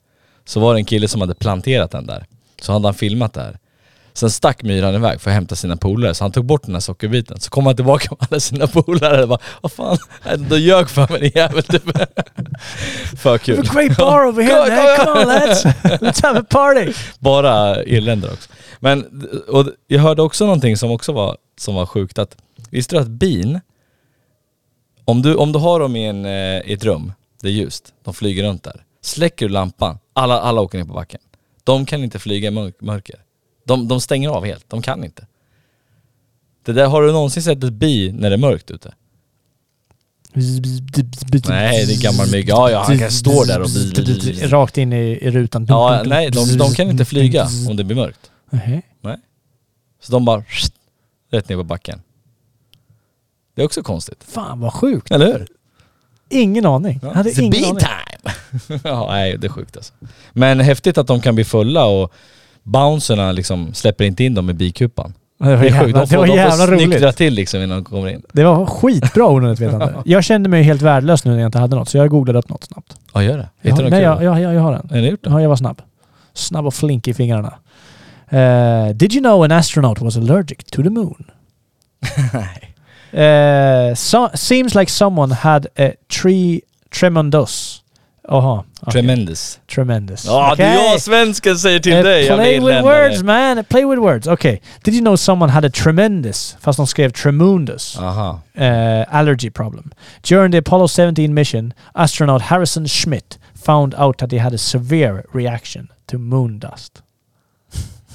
Så var det en kille som hade planterat den där. Så hade han filmat det här. Sen stack myran iväg för att hämta sina polare, så han tog bort den här sockerbiten. Så kom han tillbaka med alla sina polare och bara Vad fan, då ljög för mig din jävel typ. För kul. Have a great bar over here man. Come on lads. Let's have a party. Bara irländare också. Men, och jag hörde också någonting som också var, som var sjukt att, visste du att bin, om du, om du har dem i, en, eh, i ett rum, det är ljust, de flyger runt där. Släcker du lampan, alla, alla åker ner på backen. De kan inte flyga i mörk, mörker. De, de stänger av helt, de kan inte. Det där, har du någonsin sett ett bi när det är mörkt ute? Nej, det är gammal mygga. Ja, ja, han kan stå där och... Rakt in i, i rutan. Ja, nej, de, de kan inte flyga om det blir mörkt. Nej. Nej. Så de bara rätt ner på backen. Det är också konstigt. Fan vad sjukt. Eller hur? Ingen aning. Ja. Hade ingen aning. ja, nej det är sjukt alltså. Men häftigt att de kan bli fulla och bouncerna liksom släpper inte in dem i bikupan. Det var är jävla- sjukt. De det får, de får roligt. nyktra till liksom innan de kommer in. Det var skitbra onödigt vetande. Jag kände mig helt värdelös nu när jag inte hade något, så jag googlade upp något snabbt. Ja, gör det. Jag Hittar har, du nej, jag, jag, jag, jag har den. Har ni gjort det? Ja, jag var snabb. Snabb och flink i fingrarna. Eh, did you know an astronaut was allergic to the moon? Eh, so, seems like someone had a tree tremendous. Jaha. okej. Tremendous. Tremendous. Ja, det är Okej. jag svensken säger till Eh, dig. Play with words man, play with words. Okay. Did you know someone had a tremendous, fast de skrev tremendous, Aha. uh, allergy problem? During the Apollo 17 mission, astronaut Harrison Schmitt found out that he had a severe reaction to moon dust.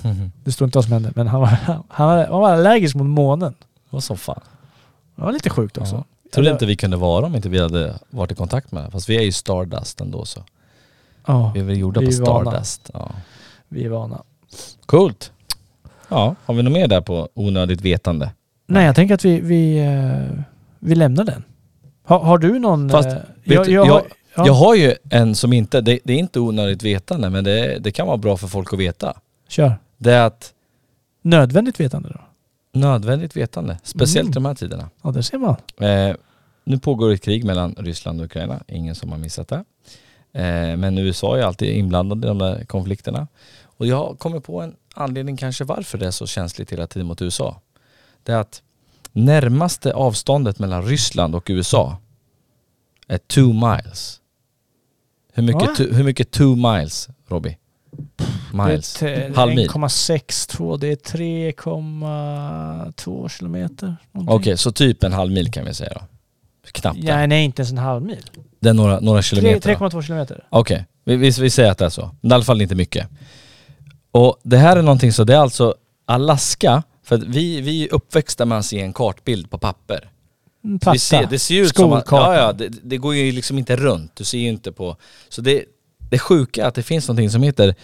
Det står inte vad som hände, men han var, han var, han var allergisk mot månen. Vad som fan. Det var lite sjukt också. Trodde inte vi kunde vara om inte vi hade varit i kontakt med Fast vi är ju Stardust ändå så. Ja, Vi är väl gjorda vi på. Stardust. Ja. Vi är vana. Coolt. Ja, har vi något mer där på onödigt vetande? Nej, jag tänker att vi, vi, eh, vi lämnar den. Har, har du någon... Fast, eh, du, jag, har- ja, jag har ju en som inte, det, det är inte onödigt vetande men det, det kan vara bra för folk att veta. Kör. Det är att Nödvändigt vetande då? Nödvändigt vetande, speciellt Mm. i de här tiderna. Ja, det ser man. Eh, nu pågår ett krig mellan Ryssland och Ukraina, ingen som har missat det. Eh, men USA är alltid inblandad i de där konflikterna. Och jag kommer på en anledning kanske varför det är så känsligt hela tiden mot USA. Det är att närmaste avståndet mellan Ryssland och USA är two miles. Hur mycket, Va? two, hur mycket two miles, Robby? Miles? Det är Halvmil? 1,62. Det är 3,2 kilometer. Okej, så typ en halv mil kan vi säga då. Knappt det. Ja, nej, inte ens en halv mil. Det är några, några kilometer. då. 3,2 kilometer. Okej, vi, vi, vi säger att det är så. Men i alla fall inte mycket. Och det här är någonting så, det är alltså Alaska, för att vi, vi är uppväxta med att se en kartbild på papper. Mm, Vi Platta. ser, det ser ju ut som att, ja, ja, det, det går ju liksom inte runt. Du ser ju inte på... Så det, det sjuka är att det finns någonting som heter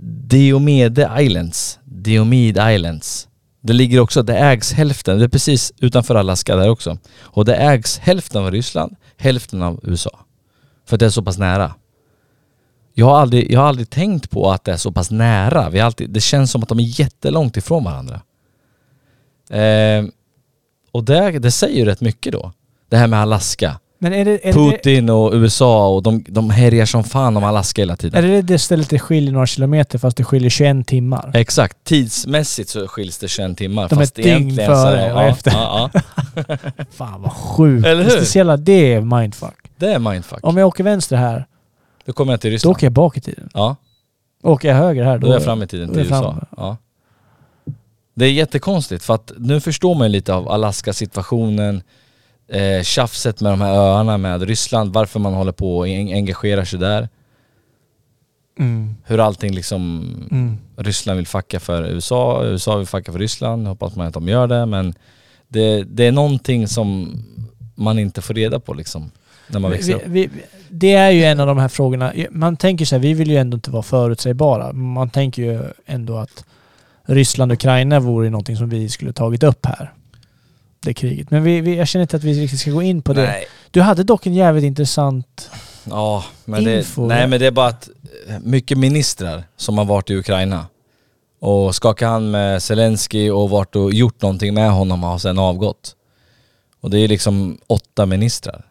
Diomede Islands. Diomede Islands. Det ligger också, det ägs hälften, det är precis utanför Alaska där också. Och det ägs hälften av Ryssland, hälften av USA. För att det är så pass nära. Jag har aldrig, jag har aldrig tänkt på att det är så pass nära. Vi alltid, det känns som att de är jättelångt ifrån varandra. Eh, och det, det säger ju rätt mycket då. Det här med Alaska. Är det, är det, Putin och USA och de, de härjar som fan om Alaska hela tiden. är det det stället det skiljer några kilometer fast det skiljer 21 timmar? Exakt. Tidsmässigt så skiljs det 21 timmar. De är fast ett dygn före är- och ja, efter. Ja, ja. Fan vad sjukt. Eller hur? Är jävla, det är mindfuck. Det är mindfuck. Om jag åker vänster här, Då kommer jag till då Ryssland. åker jag bak i tiden. Ja, Åker jag höger här, då är jag fram i tiden då till är USA. framme. Ja. Det är jättekonstigt för att nu förstår man lite av Alaska-situationen, eh, tjafset med de här öarna med Ryssland, varför man håller på och en- engagerar sig där. Mm. Hur allting liksom, Mm. Ryssland vill fucka för USA, USA vill fucka för Ryssland, hoppas man att de gör det men det, det är någonting som man inte får reda på liksom när man växer vi, upp. vi, det är ju en av de här frågorna. Man tänker så här, vi vill ju ändå inte vara förutsägbara. Man tänker ju ändå att Ryssland och Ukraina vore någonting som vi skulle tagit upp här. Det kriget. Men vi, vi, jag känner inte att vi riktigt ska gå in på det. Nej. Du hade dock en jävligt intressant... Ja, men det, Info. nej men det är bara att eh, mycket ministrar som har varit i Ukraina och skakat hand med Zelensky och varit och gjort någonting med honom har sen avgått. Och det är liksom åtta ministrar.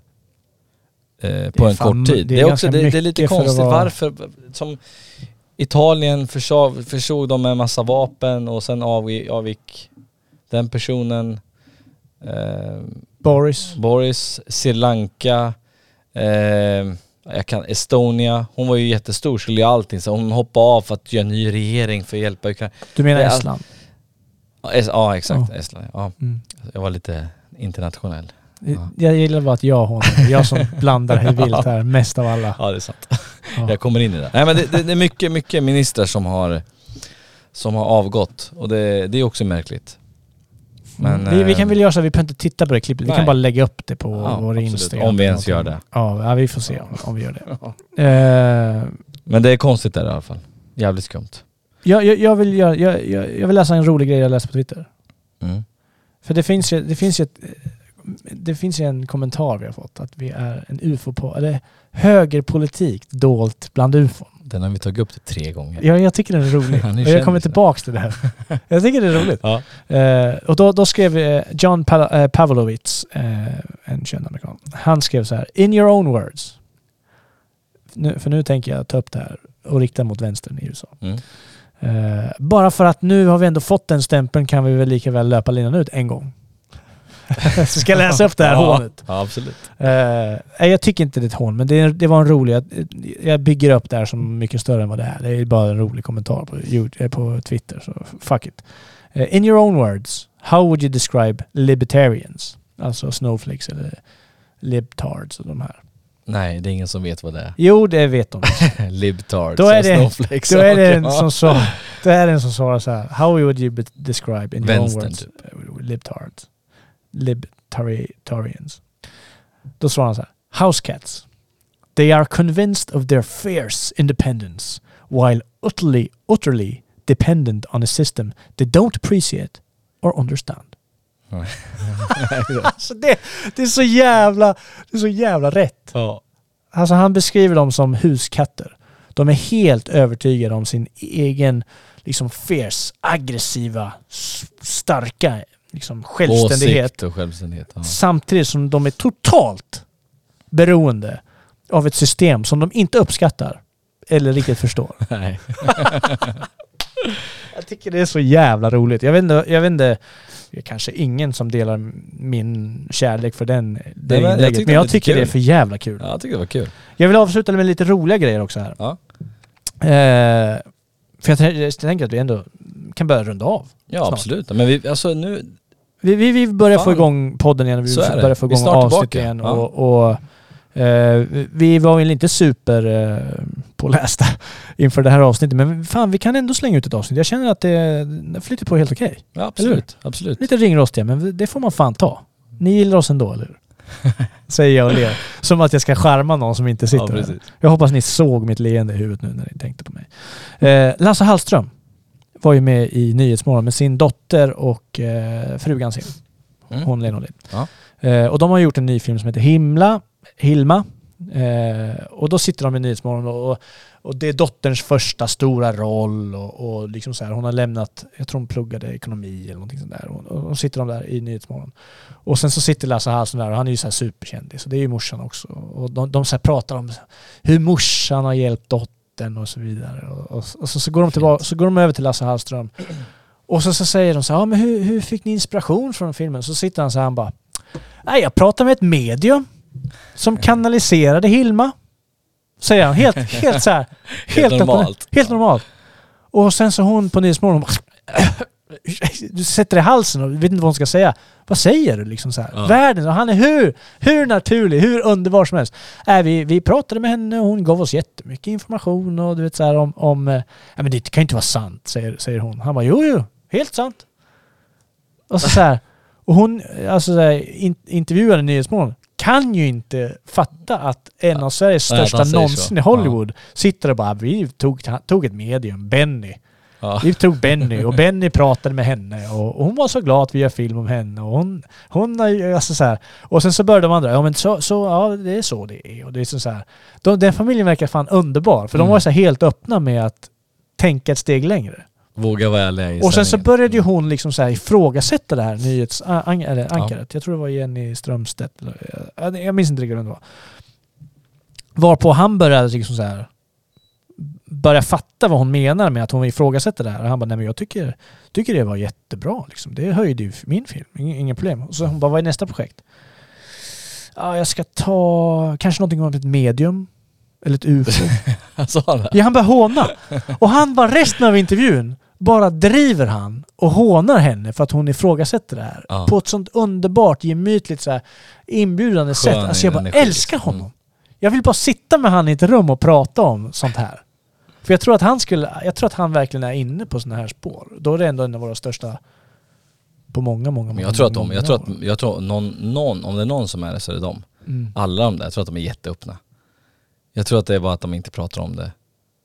Eh, på är en kort tid. det Det är är, också, det, det är lite konstigt vara- varför, som Italien försåg, försåg dem med en massa vapen och sen avgick, avgick den personen. Eh, Boris. Boris, Sri Lanka, eh, jag kan, Estonia. Hon var ju jättestor, skulle göra allting. Så hon hoppade av för att göra en ny regering för att hjälpa Ukraina. Du menar är- Estland? Ja, Es- Ja, exakt. Ja. Estland. Ja. Mm. Jag var lite internationell. Ja. Jag gillar bara att jag honom. Jag som blandar hej vilt här mest av alla. Ja, det är sant. Ja. Jag kommer in i det. Nej men det, det, det är mycket, mycket ministrar som har, som har avgått. Och det, det är också märkligt. Men, vi, vi kan eh, väl göra så att vi behöver inte titta på det klippet. Vi nej. kan bara lägga upp det på Ja, vår absolut. Instagram. Om vi ens gör det. Ja, ja, vi får se om, om vi gör det. Eh, Men det är konstigt där i alla fall. Jävligt skumt. jag, jag, jag, vill jag, jag, jag vill läsa en rolig grej jag läste på Twitter. Mm. För det finns ju, det finns ju ett, det finns ju en kommentar vi har fått att vi är en ufo på, eller högerpolitik dolt bland ufon. Den har vi tagit upp tre gånger. Ja, jag tycker den är rolig. Han är och jag kommer kändis. tillbaks till det här. jag tycker det är roligt. Ja. Eh, och då, då skrev eh, John pa- eh, Pavlovitz, en känd amerikan, han skrev så här. In your own words. Nu, för nu tänker jag ta upp det här och rikta mot vänstern i USA. Mm. Bara för att nu har vi ändå fått den stämpeln kan vi väl lika väl löpa linan ut en gång. så ska jag läsa upp det här ja, hånet. Ja, absolut. Nej, jag tycker inte det är ett hån, men det, det var en rolig... Jag, jag bygger upp det här som mycket större än vad det är. Det är bara en rolig kommentar på, eh, på Twitter, så fuck it. Eh, in your own words, how would you describe libertarians? Alltså snowflakes eller libtards och de här. Nej, det är ingen som vet vad det är. Jo, det vet de. Libtards Då är och det, snowflakes. då är det en som så, då är det en som svarar så här. How would you be- describe in your own words? typ. Libtards. Libtarians. Då svarar han så här. House cats. They are convinced of their fierce independence while utterly, utterly dependent on a system they don't appreciate or understand. alltså det, det är så jävla, det är så jävla rätt. Ja. Alltså han beskriver dem som huskatter. De är helt övertygade om sin egen liksom fierce, aggressiva, starka liksom självständighet. Åsikt och självständighet. Ja. Samtidigt som de är totalt beroende av ett system som de inte uppskattar eller riktigt förstår. Nej. Jag tycker det är så jävla roligt. Jag vet inte, jag vet inte det är kanske ingen som delar min kärlek för den, det men jag inlägget. tyckte men jag tycker det är för jävla kul. Ja, jag tycker det var kul. Jag vill avsluta med lite roliga grejer också här. Ja. Eh, för jag, jag tänker att vi ändå kan börja runda av. Ja, snart. absolut. Men vi, alltså nu... Vi, vi, vi börjar få Fan. igång podden igen. Vi Så är det. börjar få Vi är igång snart avsnitt tillbaka. igen. Ja. Och, och, eh, vi var väl inte super eh, pålästa inför det här avsnittet. Men fan, vi kan ändå slänga ut ett avsnitt. Jag känner att det, det flyter på helt okej. Ja, absolut. absolut. Lite ringrostiga, men det får man fan ta. Ni gillar oss ändå, eller hur? Säger jag och ler. Som att jag ska charma någon som inte sitter Ja, där. precis. Jag hoppas ni såg mitt leende i huvudet nu när ni tänkte på mig. Eh, Lasse Hallström var ju med i Nyhetsmorgon med sin dotter och eh, frugan sin. Mm. Hon Lena Olin. Ja. Eh, och de har gjort en ny film som heter Himla, Hilma. Eh, och då sitter de i Nyhetsmorgon och, och, det är dotterns första stora roll och, och liksom så här, hon har lämnat, jag tror hon pluggade ekonomi eller någonting sånt där. Och, och, och sitter de där i Nyhetsmorgon. Och sen så sitter Lasse Hallström där och han är ju så här superkändis och det är ju morsan också. Och de, de så pratar om hur morsan har hjälpt dottern och så vidare. Och, och, och så, så, går de tillbaka, så går de över till Lasse Hallström. Och så, så säger de så här, ja, men hur, hur fick ni inspiration från filmen? Så sitter han så här, han bara, nej jag pratade med ett medium som kanaliserade Hilma. Säger han, helt, helt så här, helt, öppen- normalt. Helt normalt. Och sen så hon på Nyhetsmorgon, du sätter i halsen och vet inte vad hon ska säga. Vad säger du liksom så här? Ja. Världen, och han är hur, hur naturlig, hur underbar som helst. Äh, vi, vi pratade med henne och hon gav oss jättemycket information och du vet så här om, om ja, men det kan ju inte vara sant, säger, säger hon. Han bara, jo jo, helt sant. Och så, så här, och hon, alltså så här, in, intervjuade Nyhetsmorgon, kan ju inte fatta att en av Sveriges Nej, största säger någonsin så. i Hollywood sitter och bara, vi tog, tog ett medium, Benny. Ja. Vi tog Benny och Benny pratade med henne och, och hon var så glad att vi gör film om henne och hon, hon alltså så här, Och sen så började de andra, ja men så, så ja det är så det är. Och det är så så här, de, den familjen verkar fan underbar för de Mm. var så helt öppna med att tänka ett steg längre. Våga vara ärlig i Och sen så började ju hon liksom så här ifrågasätta det här nyhets... a- an- eller ankaret. Jag tror det var Jenny Strömstedt. jag minns inte riktigt vem det var. Varpå han började liksom så här börja fatta vad hon menar med att hon ifrågasätter det här. Och han bara, nej men jag tycker, tycker det var jättebra. Liksom. Det höjde ju min film, inga, problem. Och så hon bara, vad är nästa projekt? Ja, jag ska ta kanske någonting om ett medium. Eller ett UFO. Sa han det? Ja, han börjar håna. Och han bara resten av intervjun bara driver han och hånar henne för att hon ifrågasätter det här. Ja. På ett sånt underbart, gemytligt, så här, inbjudande Skön sätt. Alltså jag bara energi, älskar liksom. honom. Jag vill bara sitta med han i ett rum och prata om sånt här. För jag tror att han skulle, jag tror att han verkligen är inne på såna här spår. Då är det ändå en av våra största på många, många, Men många jag tror att de, jag tror att, jag tror någon, någon, om det är någon som är det så är det de. Mm. Alla de där, jag tror att de är jätteöppna. Jag tror att det är bara att de inte pratar om det.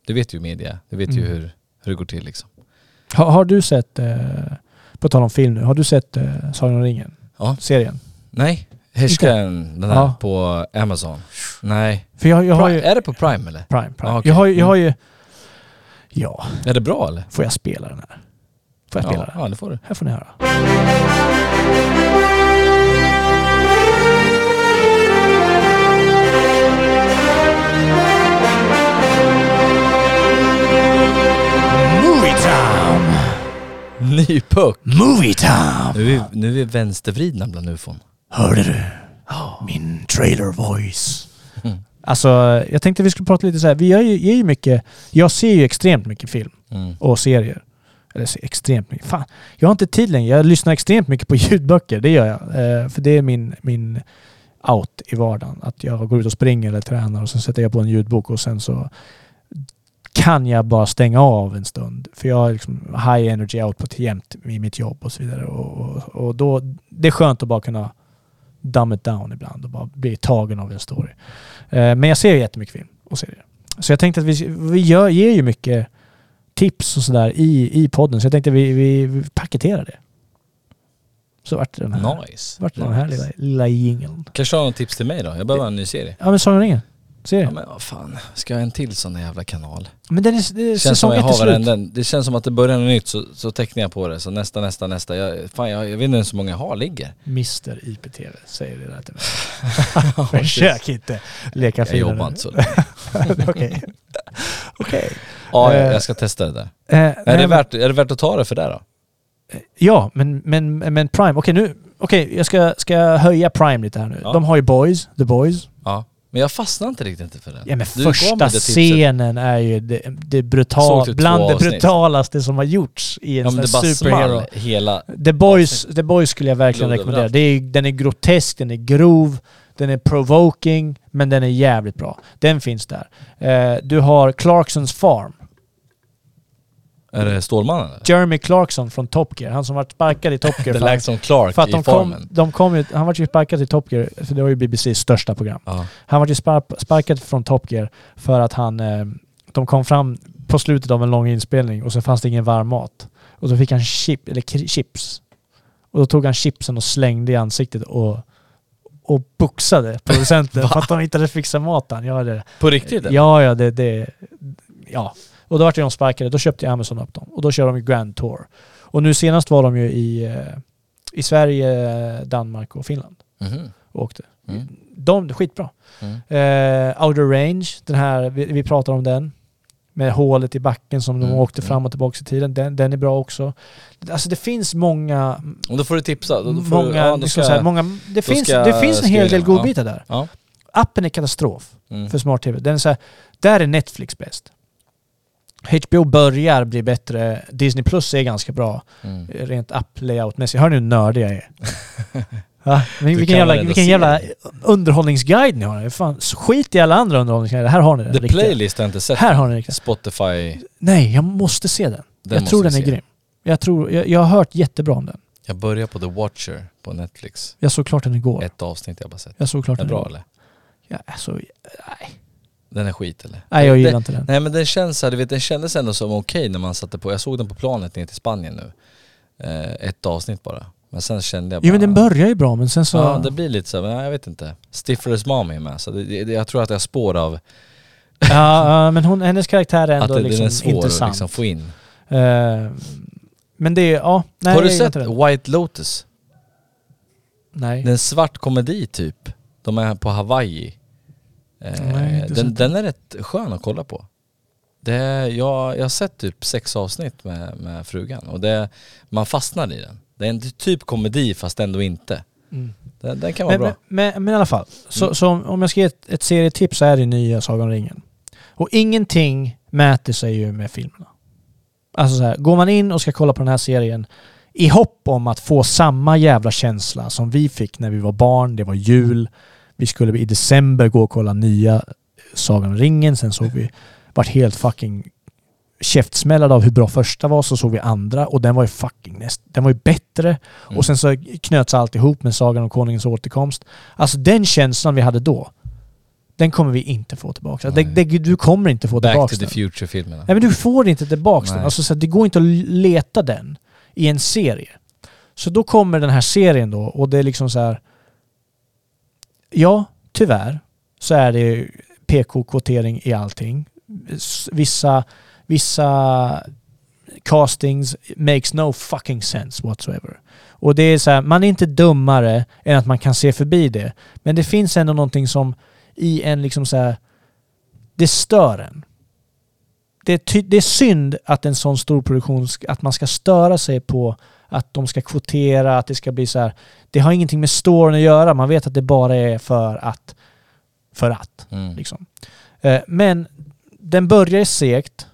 Du vet ju media, du vet ju Mm. hur, hur det går till liksom. Har, har du sett, eh, på tal om film nu, har du sett eh, Sagan om ringen? Ja. Serien? Nej, Härskaren, den där Ja. på Amazon. Nej. För jag, jag har Pri- ju... Är det på Prime eller? Prime, Prime. Ja, okej. jag, har, ju- jag har Mm. ju... Ja, Är det bra eller? får jag spela den här? Får jag spela Ja, den? ja, det får du. Här får ni höra. Movie time! Ny puck! Movie time! Nu är nu är vi vänstervridna bland ufon. Hörde du? Min trailer voice. Alltså, jag tänkte vi skulle prata lite så här. Vi gör ju, ger ju mycket... Jag ser ju extremt mycket film Mm. och serier. Eller ser extremt mycket. Fan, jag har inte tid längre. Jag lyssnar extremt mycket på ljudböcker. Det gör jag. Eh, för det är min, min out i vardagen. Att jag går ut och springer eller tränar och sen sätter jag på en ljudbok och sen så kan jag bara stänga av en stund. För jag har liksom high energy output jämt i mitt jobb och så vidare. Och, och, och då, det är skönt att bara kunna dumb it down ibland och bara bli tagen av en story. Eh, men jag ser jättemycket film och serier. Så jag tänkte att vi, vi gör, ger ju mycket tips och sådär i, i podden, så jag tänkte vi, vi, vi paketerar det. Så vart det den här, Nice. vart det den här Nice. lilla, lilla jingeln. Kanske har någon tips till mig då? Jag behöver en ny serie. Ja men Sagan om ringen. Serie. Ja men vad fan, ska jag ha en till sån där jävla kanal? Men den är, det är känns som jag har varenda, det känns som att det börjar något nytt så, så tecknar jag på det. Så nästa, nästa, nästa. Jag, fan jag, jag vet inte ens hur många jag har ligger. Mr IPTV säger det där till mig. Försök inte leka Jag fin. jobbar inte så länge. Okej. Okej. Ja, Eh, jag ska testa det där. eh, är, nej, det värt, är det värt att ta det för det då? Ja, men, men, men Prime. Okej, nu... Okej, jag ska, ska jag höja Prime lite här nu. Ja. De har ju Boys, The Boys. Ja. Men jag fastnar inte riktigt för den. Ja men Du första scenen är ju det, det Såg brutal, typ bland det avsnitt. brutalaste som har gjorts i en Ja, sån här superhero. hela... The Boys, The Boys skulle jag verkligen rekommendera. Det är, den är grotesk, den är grov, den är provoking, men den är jävligt bra. Den finns där. Eh, du har Clarksons Farm. Är det Stålmannen eller? Jeremy Clarkson från Top Gear, han som varit sparkad i Top Gear. Det lät som Clark för att i de kom, Farmen. de kom ju, Han var ju sparkad i Top Gear, för det var ju BBCs största program. Ja. Han var ju spar- sparkad från Top Gear för att han... Eh, de kom fram på slutet av en lång inspelning och så fanns det ingen varm mat. Och så fick han chip, eller chips. Och då tog han chipsen och slängde i ansiktet och, och boxade producenten för att de inte hade fixat maten. Ja, det, På riktigt, eller? Ja, ja, det, det... Ja. Och då vart de sparkade. Då köpte Amazon upp dem. Och då kör de ju Grand Tour. Och nu senast var de ju i, eh, i Sverige, Danmark och Finland. Mhm. Och åkte. Mm. De, skitbra. Mm. Eh, Outer Range, den här, vi, vi pratar om den. Med hålet i backen som de Mm, åkte mm. fram och tillbaka i tiden. Den, den är bra också. Alltså det finns många... Och då får du tipsa. Då, då får många, du, ja, då liksom ska, så här, många det, finns, det finns en hel del godbitar där. Ja. Appen är katastrof Mm. för smart-tv. Den är så här, där är Netflix bäst. HBO börjar bli bättre. Disney Plus är ganska bra. Mm. Rent app-layout-mässigt. Hör ni hur nördig jag är? Men vilken kan jävla, vilken jävla det. underhållningsguide ni har. Fan, skit i alla andra underhållningsguider. Här har ni den The riktiga. Playlist har jag inte sett. Här har ni riktiga. Spotify. Nej, jag måste se den. Den jag tror den är grym. Jag, tror, jag, jag har hört jättebra om den. Jag börjar på The Watcher på Netflix. Jag såg klart den igår. Ett avsnitt jag bara sett. Jag såg klart är den bra igår. eller? Ja, alltså, nej. Den är skit eller? Nej, jag gillar den, inte den. Nej men den känns så här, du vet den kändes ändå som okej när man satte på, jag såg den på planet ner till Spanien nu. Eh, ett avsnitt bara. Men sen kände jag bara... Jo men den börjar ju bra men sen så... Ja det blir lite så, här, men jag vet inte. Stiffer's mom är med så det, det, jag tror att jag spår av Ja, men hon, hennes karaktär är att ändå det, liksom den är svår att liksom få in. Eh, men det är, ja... Nej, har du sett. White Lotus? Nej. Det är en svart komedi typ. De är på Hawaii. Eh, Nej, den, den är rätt skön att kolla på. Det, jag, jag har sett typ sex avsnitt med, med frugan och det, man fastnar i den. Det är en typ komedi fast ändå inte. Mm. Den, den kan vara Men, bra. men, men, men i alla fall. Så, Mm. så om- om jag ska ge ett, ett serietips så är det nya Sagan om ringen. Och ingenting mäter sig ju med filmerna. Alltså så här, går man in och ska kolla på den här serien i hopp om att få samma jävla känsla som vi fick när vi var barn, det var jul, vi skulle i december gå och kolla nya Sagan om ringen, sen såg vi, vart helt fucking käftsmällade av hur bra första var, så såg vi andra och den var ju fucking näst, den var ju bättre. Mm. Och sen så knöts allt ihop med Sagan om Konungens återkomst. Alltså den känslan vi hade då, den kommer vi inte få tillbaka. Det, det, du kommer inte få Back tillbaka to the den. future-filmerna. Nej men du får inte tillbaka den. Alltså, så det går inte att leta den i en serie. Så då kommer den här serien då och det är liksom så här. Ja, tyvärr så är det PK-kvotering i allting. Vissa, vissa castings makes no fucking sense whatsoever. Och det är så här, man är inte dummare än att man kan se förbi det. Men det finns ändå någonting som i en liksom så här, det stör en. Det är, ty- det är synd att en sån stor produktion, att man ska störa sig på att de ska kvotera, att det ska bli så här. Det har ingenting med storyn att göra. Man vet att det bara är för att. För att. Mm. Liksom. Eh, Men den börjar segt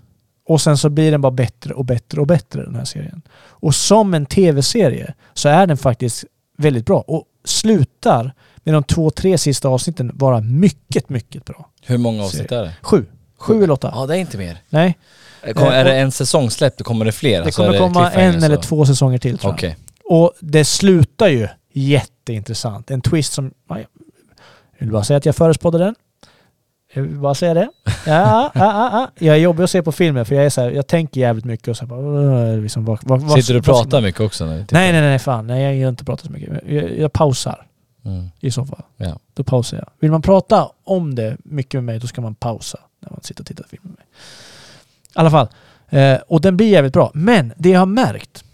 och sen så blir den bara bättre och bättre och bättre den här serien. Och som en tv-serie så är den faktiskt väldigt bra och slutar med de två, tre sista avsnitten vara mycket, mycket bra. Hur många avsnitt Serie. är det? Sju. Sju eller åtta. Ja det är inte mer. Nej. Kom, Eh, är det en säsongsläpp, då kommer det fler? Det Alltså, kommer är komma cliffhangers en eller två säsonger till tror jag. Och det slutar ju Jätteintressant. En twist som... ja, Jag vill bara säga att jag förespådde den. Jag vill bara säga det. Ja, ja, ja, ja. Jag är jobbig att se på filmer för jag är så här, jag tänker jävligt mycket och så bara, liksom, vad, vad, Sitter du och pratar mycket också? När du tittar? Nej, nej, nej, fan. Nej, jag gillar inte att prata så mycket. Jag, jag pausar Mm. i så fall. Ja. Då pausar jag. Vill man prata om det mycket med mig, då ska man pausa när man sitter och tittar på film med mig. I alla fall. Eh, och den blir jävligt bra. Men det jag har märkt,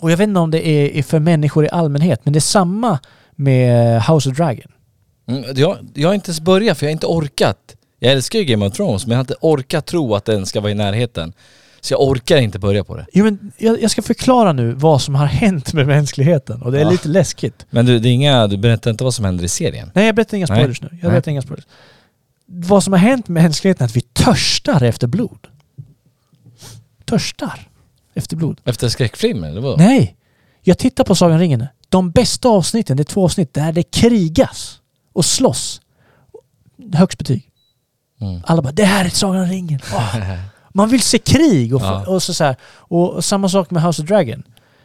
och jag vet inte om det är för människor i allmänhet, men det är samma med House of Dragon. Mm, jag, jag har inte ens börjat för jag har inte orkat. Jag älskar ju Game of Thrones men jag har inte orkat tro att den ska vara i närheten. Så jag orkar inte börja på det. Jo, men jag, jag ska förklara nu vad som har hänt med mänskligheten och det är Ja. lite läskigt. Men du, det är inga, du berättar inte vad som händer i serien? Nej, jag berättar inga Nej. spoilers nu. Jag Nej. berättar inga spoilers. Vad som har hänt med mänskligheten är att vi törstar efter blod. Törstar efter blod. Efter skräckfilmer eller vadå? Nej! Jag tittar på Sagan ringen. De bästa avsnitten, det är två avsnitt där det krigas och slåss. Högst betyg. Mm. Alla bara, det här är Sagan ringen. Åh. Man vill se krig och, Ja. och så, så här. Och samma sak med House of Dragon.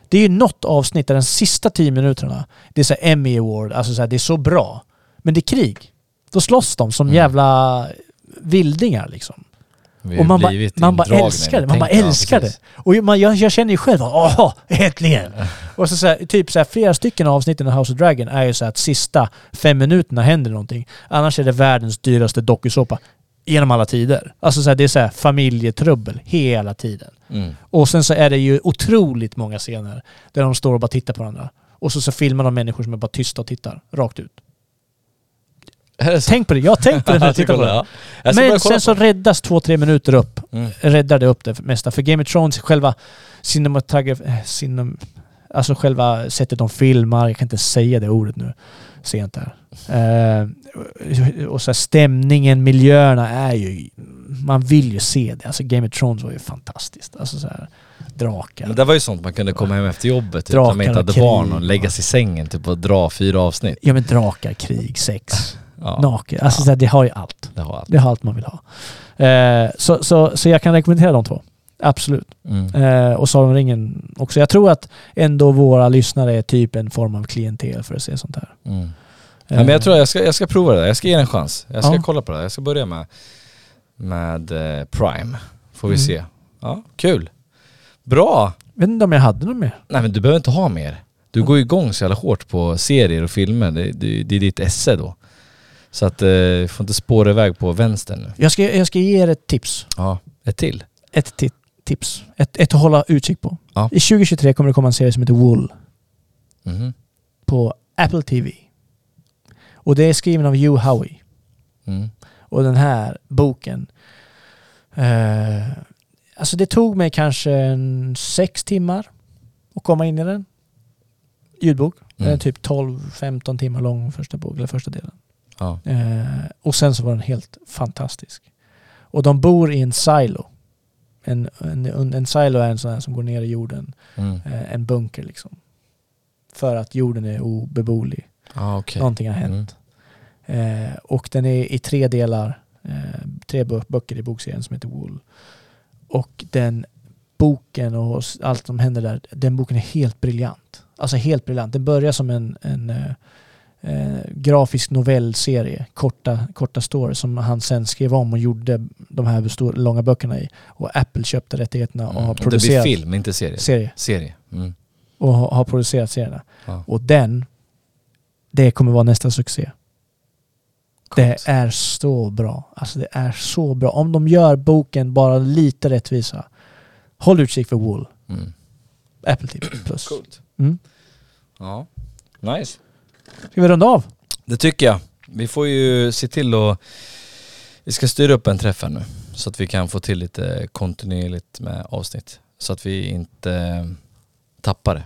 Det är ju något avsnitt där de sista tio minuterna, det är så Emmy Award, alltså så här, det är så bra. Men det är krig. Då slåss de som jävla vildingar liksom. Och man bara, man bara i älskar det. Man bara älskar det. Och man, jag, jag känner ju själv åh, äntligen! Och så, så här, typ så här, flera stycken av avsnitten av House of Dragon är ju så här att sista fem minuterna händer någonting. Annars är det världens dyraste dokusåpa genom alla tider. Alltså så här, det är så här familjetrubbel hela tiden. Mm. Och sen så är det ju otroligt många scener där de står och bara tittar på varandra. Och så, så filmar de människor som är bara tysta och tittar rakt ut. Tänk på det, jag har tänkt på det när jag tittar på det. ja. Men sen så räddas två, tre minuter upp. Mm. Räddar det upp det mesta. För Game of Thrones, själva cinematograf... eh, Cinem, alltså själva sättet de filmar, jag kan inte säga det ordet nu. Sent här. Eh, och så här, stämningen, miljöerna är ju... Man vill ju se det. Alltså Game of Thrones var ju fantastiskt. Alltså så här, drakar. Men det var ju sånt man kunde komma hem efter jobbet, typ, när man inte hade barn och lägga sig i sängen typ och dra fyra avsnitt. Ja men drakar, krig, sex, Ja. naken. Alltså så här, det har ju allt. Det har allt. Det har allt man vill ha. Eh, så, så, så jag kan rekommendera de två. Absolut. Mm. Eh, och Sagan om ringen också. Jag tror att ändå våra lyssnare är typ en form av klientel för att se sånt här. Mm. Ja, men jag tror jag ska, jag ska prova det där. Jag ska ge det en chans. Jag ska Ja. kolla på det. Jag ska börja med, med eh, Prime. Får vi Mm. se. Ja, kul. Bra! vet inte om jag hade något mer. Nej men du behöver inte ha mer. Du går igång så jävla hårt på serier och filmer. Det, det, det är ditt esse då. Så att eh, får inte spåra iväg på vänster nu. Jag ska, jag ska ge er ett tips. Ja, ett till. Ett ti- tips. Ett, ett att hålla utkik på. Ja. I 2023 kommer det komma en serie som heter Wool Mhm. på Apple TV. Och det är skriven av Hugh Howey. Mm. Och den här boken. Eh, alltså det tog mig kanske en sex timmar att komma in i den. Ljudbok. Den är Mm. typ 12-15 timmar lång första bok, eller första delen. Ja. Eh, och sen så var den helt fantastisk. Och de bor i en silo. En, en, en silo är en sån här som går ner i jorden. Mm. Eh, en bunker liksom. För att jorden är obeboelig. Ah, okej. Någonting har hänt. Eh, och den är i tre delar. Eh, tre bö- böcker i bokserien som heter Wool. Och den boken och allt som händer där, den boken är helt briljant. Alltså helt briljant. Den börjar som en, en eh, grafisk novellserie, korta, korta stories som han sen skrev om och gjorde de här stor, långa böckerna i. Och Apple köpte rättigheterna och Mm. har Och det producerat blir film, inte serie? Serie. Serie. Mm. och har, har producerat serierna. Ja. Och den, det kommer vara nästa succé. Det är så bra. Alltså det är så bra. Om de gör boken bara lite rättvisa. Håll utkik för Wool. Mm. Apple TV plus. Coolt. Mm. Ja. Nice. Ska vi runda av? Det tycker jag. Vi får ju se till att... Vi ska styra upp en träff här nu. Så att vi kan få till lite kontinuerligt med avsnitt. Så att vi inte eh, tappar det.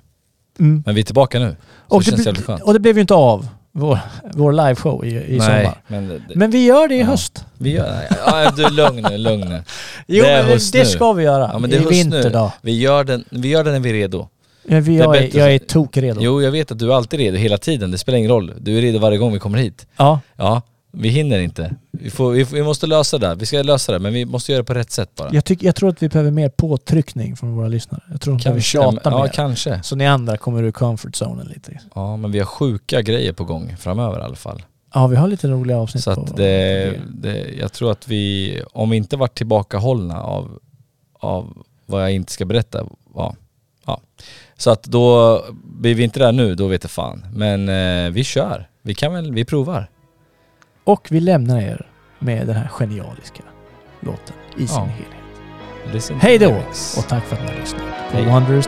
Mm. Men vi är tillbaka nu. Och det det, och det blev ju inte av, vår, vår liveshow i, i Nej, sommar. men det- Men vi gör det i Ja. höst. Vi gör, ja, du lugn nu, lugn nu. Jo, det är men det nu. ska vi göra. Ja, det är I vinter då. Vi gör, den, vi gör den när vi är redo. Ja, vi, är jag, är, jag är tokredo. Jo, jag vet att du är alltid redo hela tiden. Det spelar ingen roll. Du är redo varje gång vi kommer hit. Ja. Ja, Vi hinner inte. Vi, får, vi, vi måste lösa det. Vi ska lösa det, men vi måste göra det på rätt sätt bara. Jag, tycker, jag tror att vi behöver mer påtryckning från våra lyssnare. Jag tror de behöver Kanske, tjata ja, mer. kanske. Så ni andra kommer ur comfort zonen lite. Ja, men vi har sjuka grejer på gång framöver i alla fall. Ja, vi har lite roliga avsnitt Så att det, det, jag tror att vi, om vi inte varit tillbakahållna av, av vad jag inte ska berätta, ja. Ja. Så att då, blir vi inte där nu, då vet jag fan. Men eh, vi kör. Vi kan väl, vi provar. Och vi lämnar er med den här genialiska låten i sin Ja. helhet. Listen Hej då! Och tack för att ni har lyssnat på Hej. Wanderers.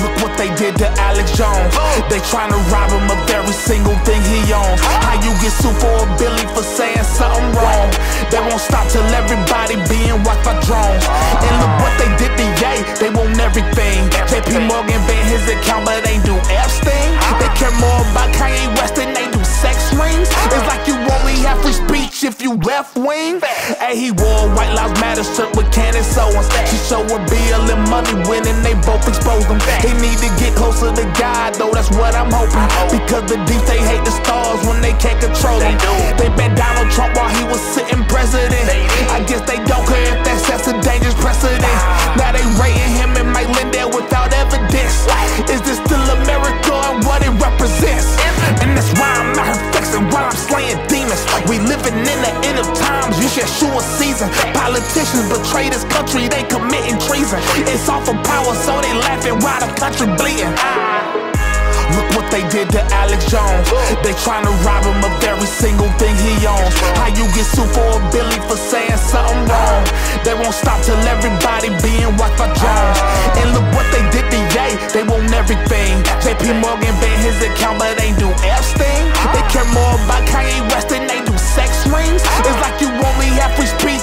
Look what they did to Alex Jones. They trying to rob him of every single thing he owns. How you get sued for a Billy for saying something wrong? They won't stop till everybody being watched by drones. And look what they did to Ye. They want everything. JP Morgan banned his account, but they do Epstein. They care more about Kanye West than they do sex rings. It's like you only have free speech if you left wing. Hey, he wore a White Lives Matter shirt with Candace Owens. She showed her and money winning, they both exposed him. They need to get closer to God, though, that's what I'm hoping. Because the deep, they hate the stars when they can't control them. They bet Donald Trump while he was sitting president. I guess they don't care if that sets a dangerous precedent. Now they rating him and Mike Lindell without evidence. Is this still America and what it represents? And that's why I'm out while I'm slaying demons. We living in the end of times, you should a season. Politicians betray this country, they committing treason. It's all for power, so they laughing while the country bleeding. Look what they did to Alex Jones. They trying to rob him of every single thing he owns. How you get sued for a Billy for saying something wrong? They won't stop till everybody being watched by drones. And look what they did to Ye. They want everything. JP Morgan banned his account, but they do Epstein. They care more about Kanye West than they do sex rings. It's like you only have free speech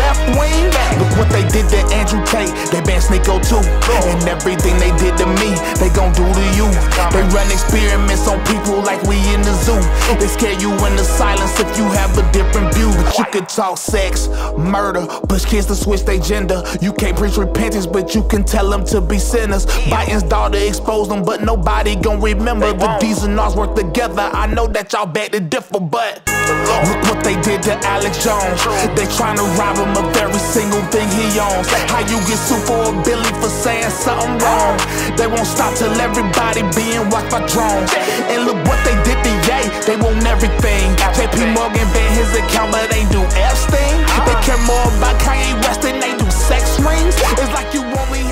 left wing. Look what they did to Andrew Tate. They banned Sneako too. And everything they did to me, they gon' do to you. They run experiments on people like we in the zoo. They scare you into silence if you have a different view. But you could talk sex, murder, push kids to switch their gender. You can't preach repentance, but you can tell them to be sinners. Biden's daughter exposed them, but nobody gon' remember the D's and R's work together. I know that y'all beg to differ, but look what they did to Alex Jones. They trying to rob him him of every single thing he owns. How you get sued for a Billy for saying something wrong? They won't stop till everybody being watched by drones. And look what they did to Ye, they want everything. JP Morgan banned his account, but they do Epstein. They care more about Kanye West than they do sex rings. It's like you only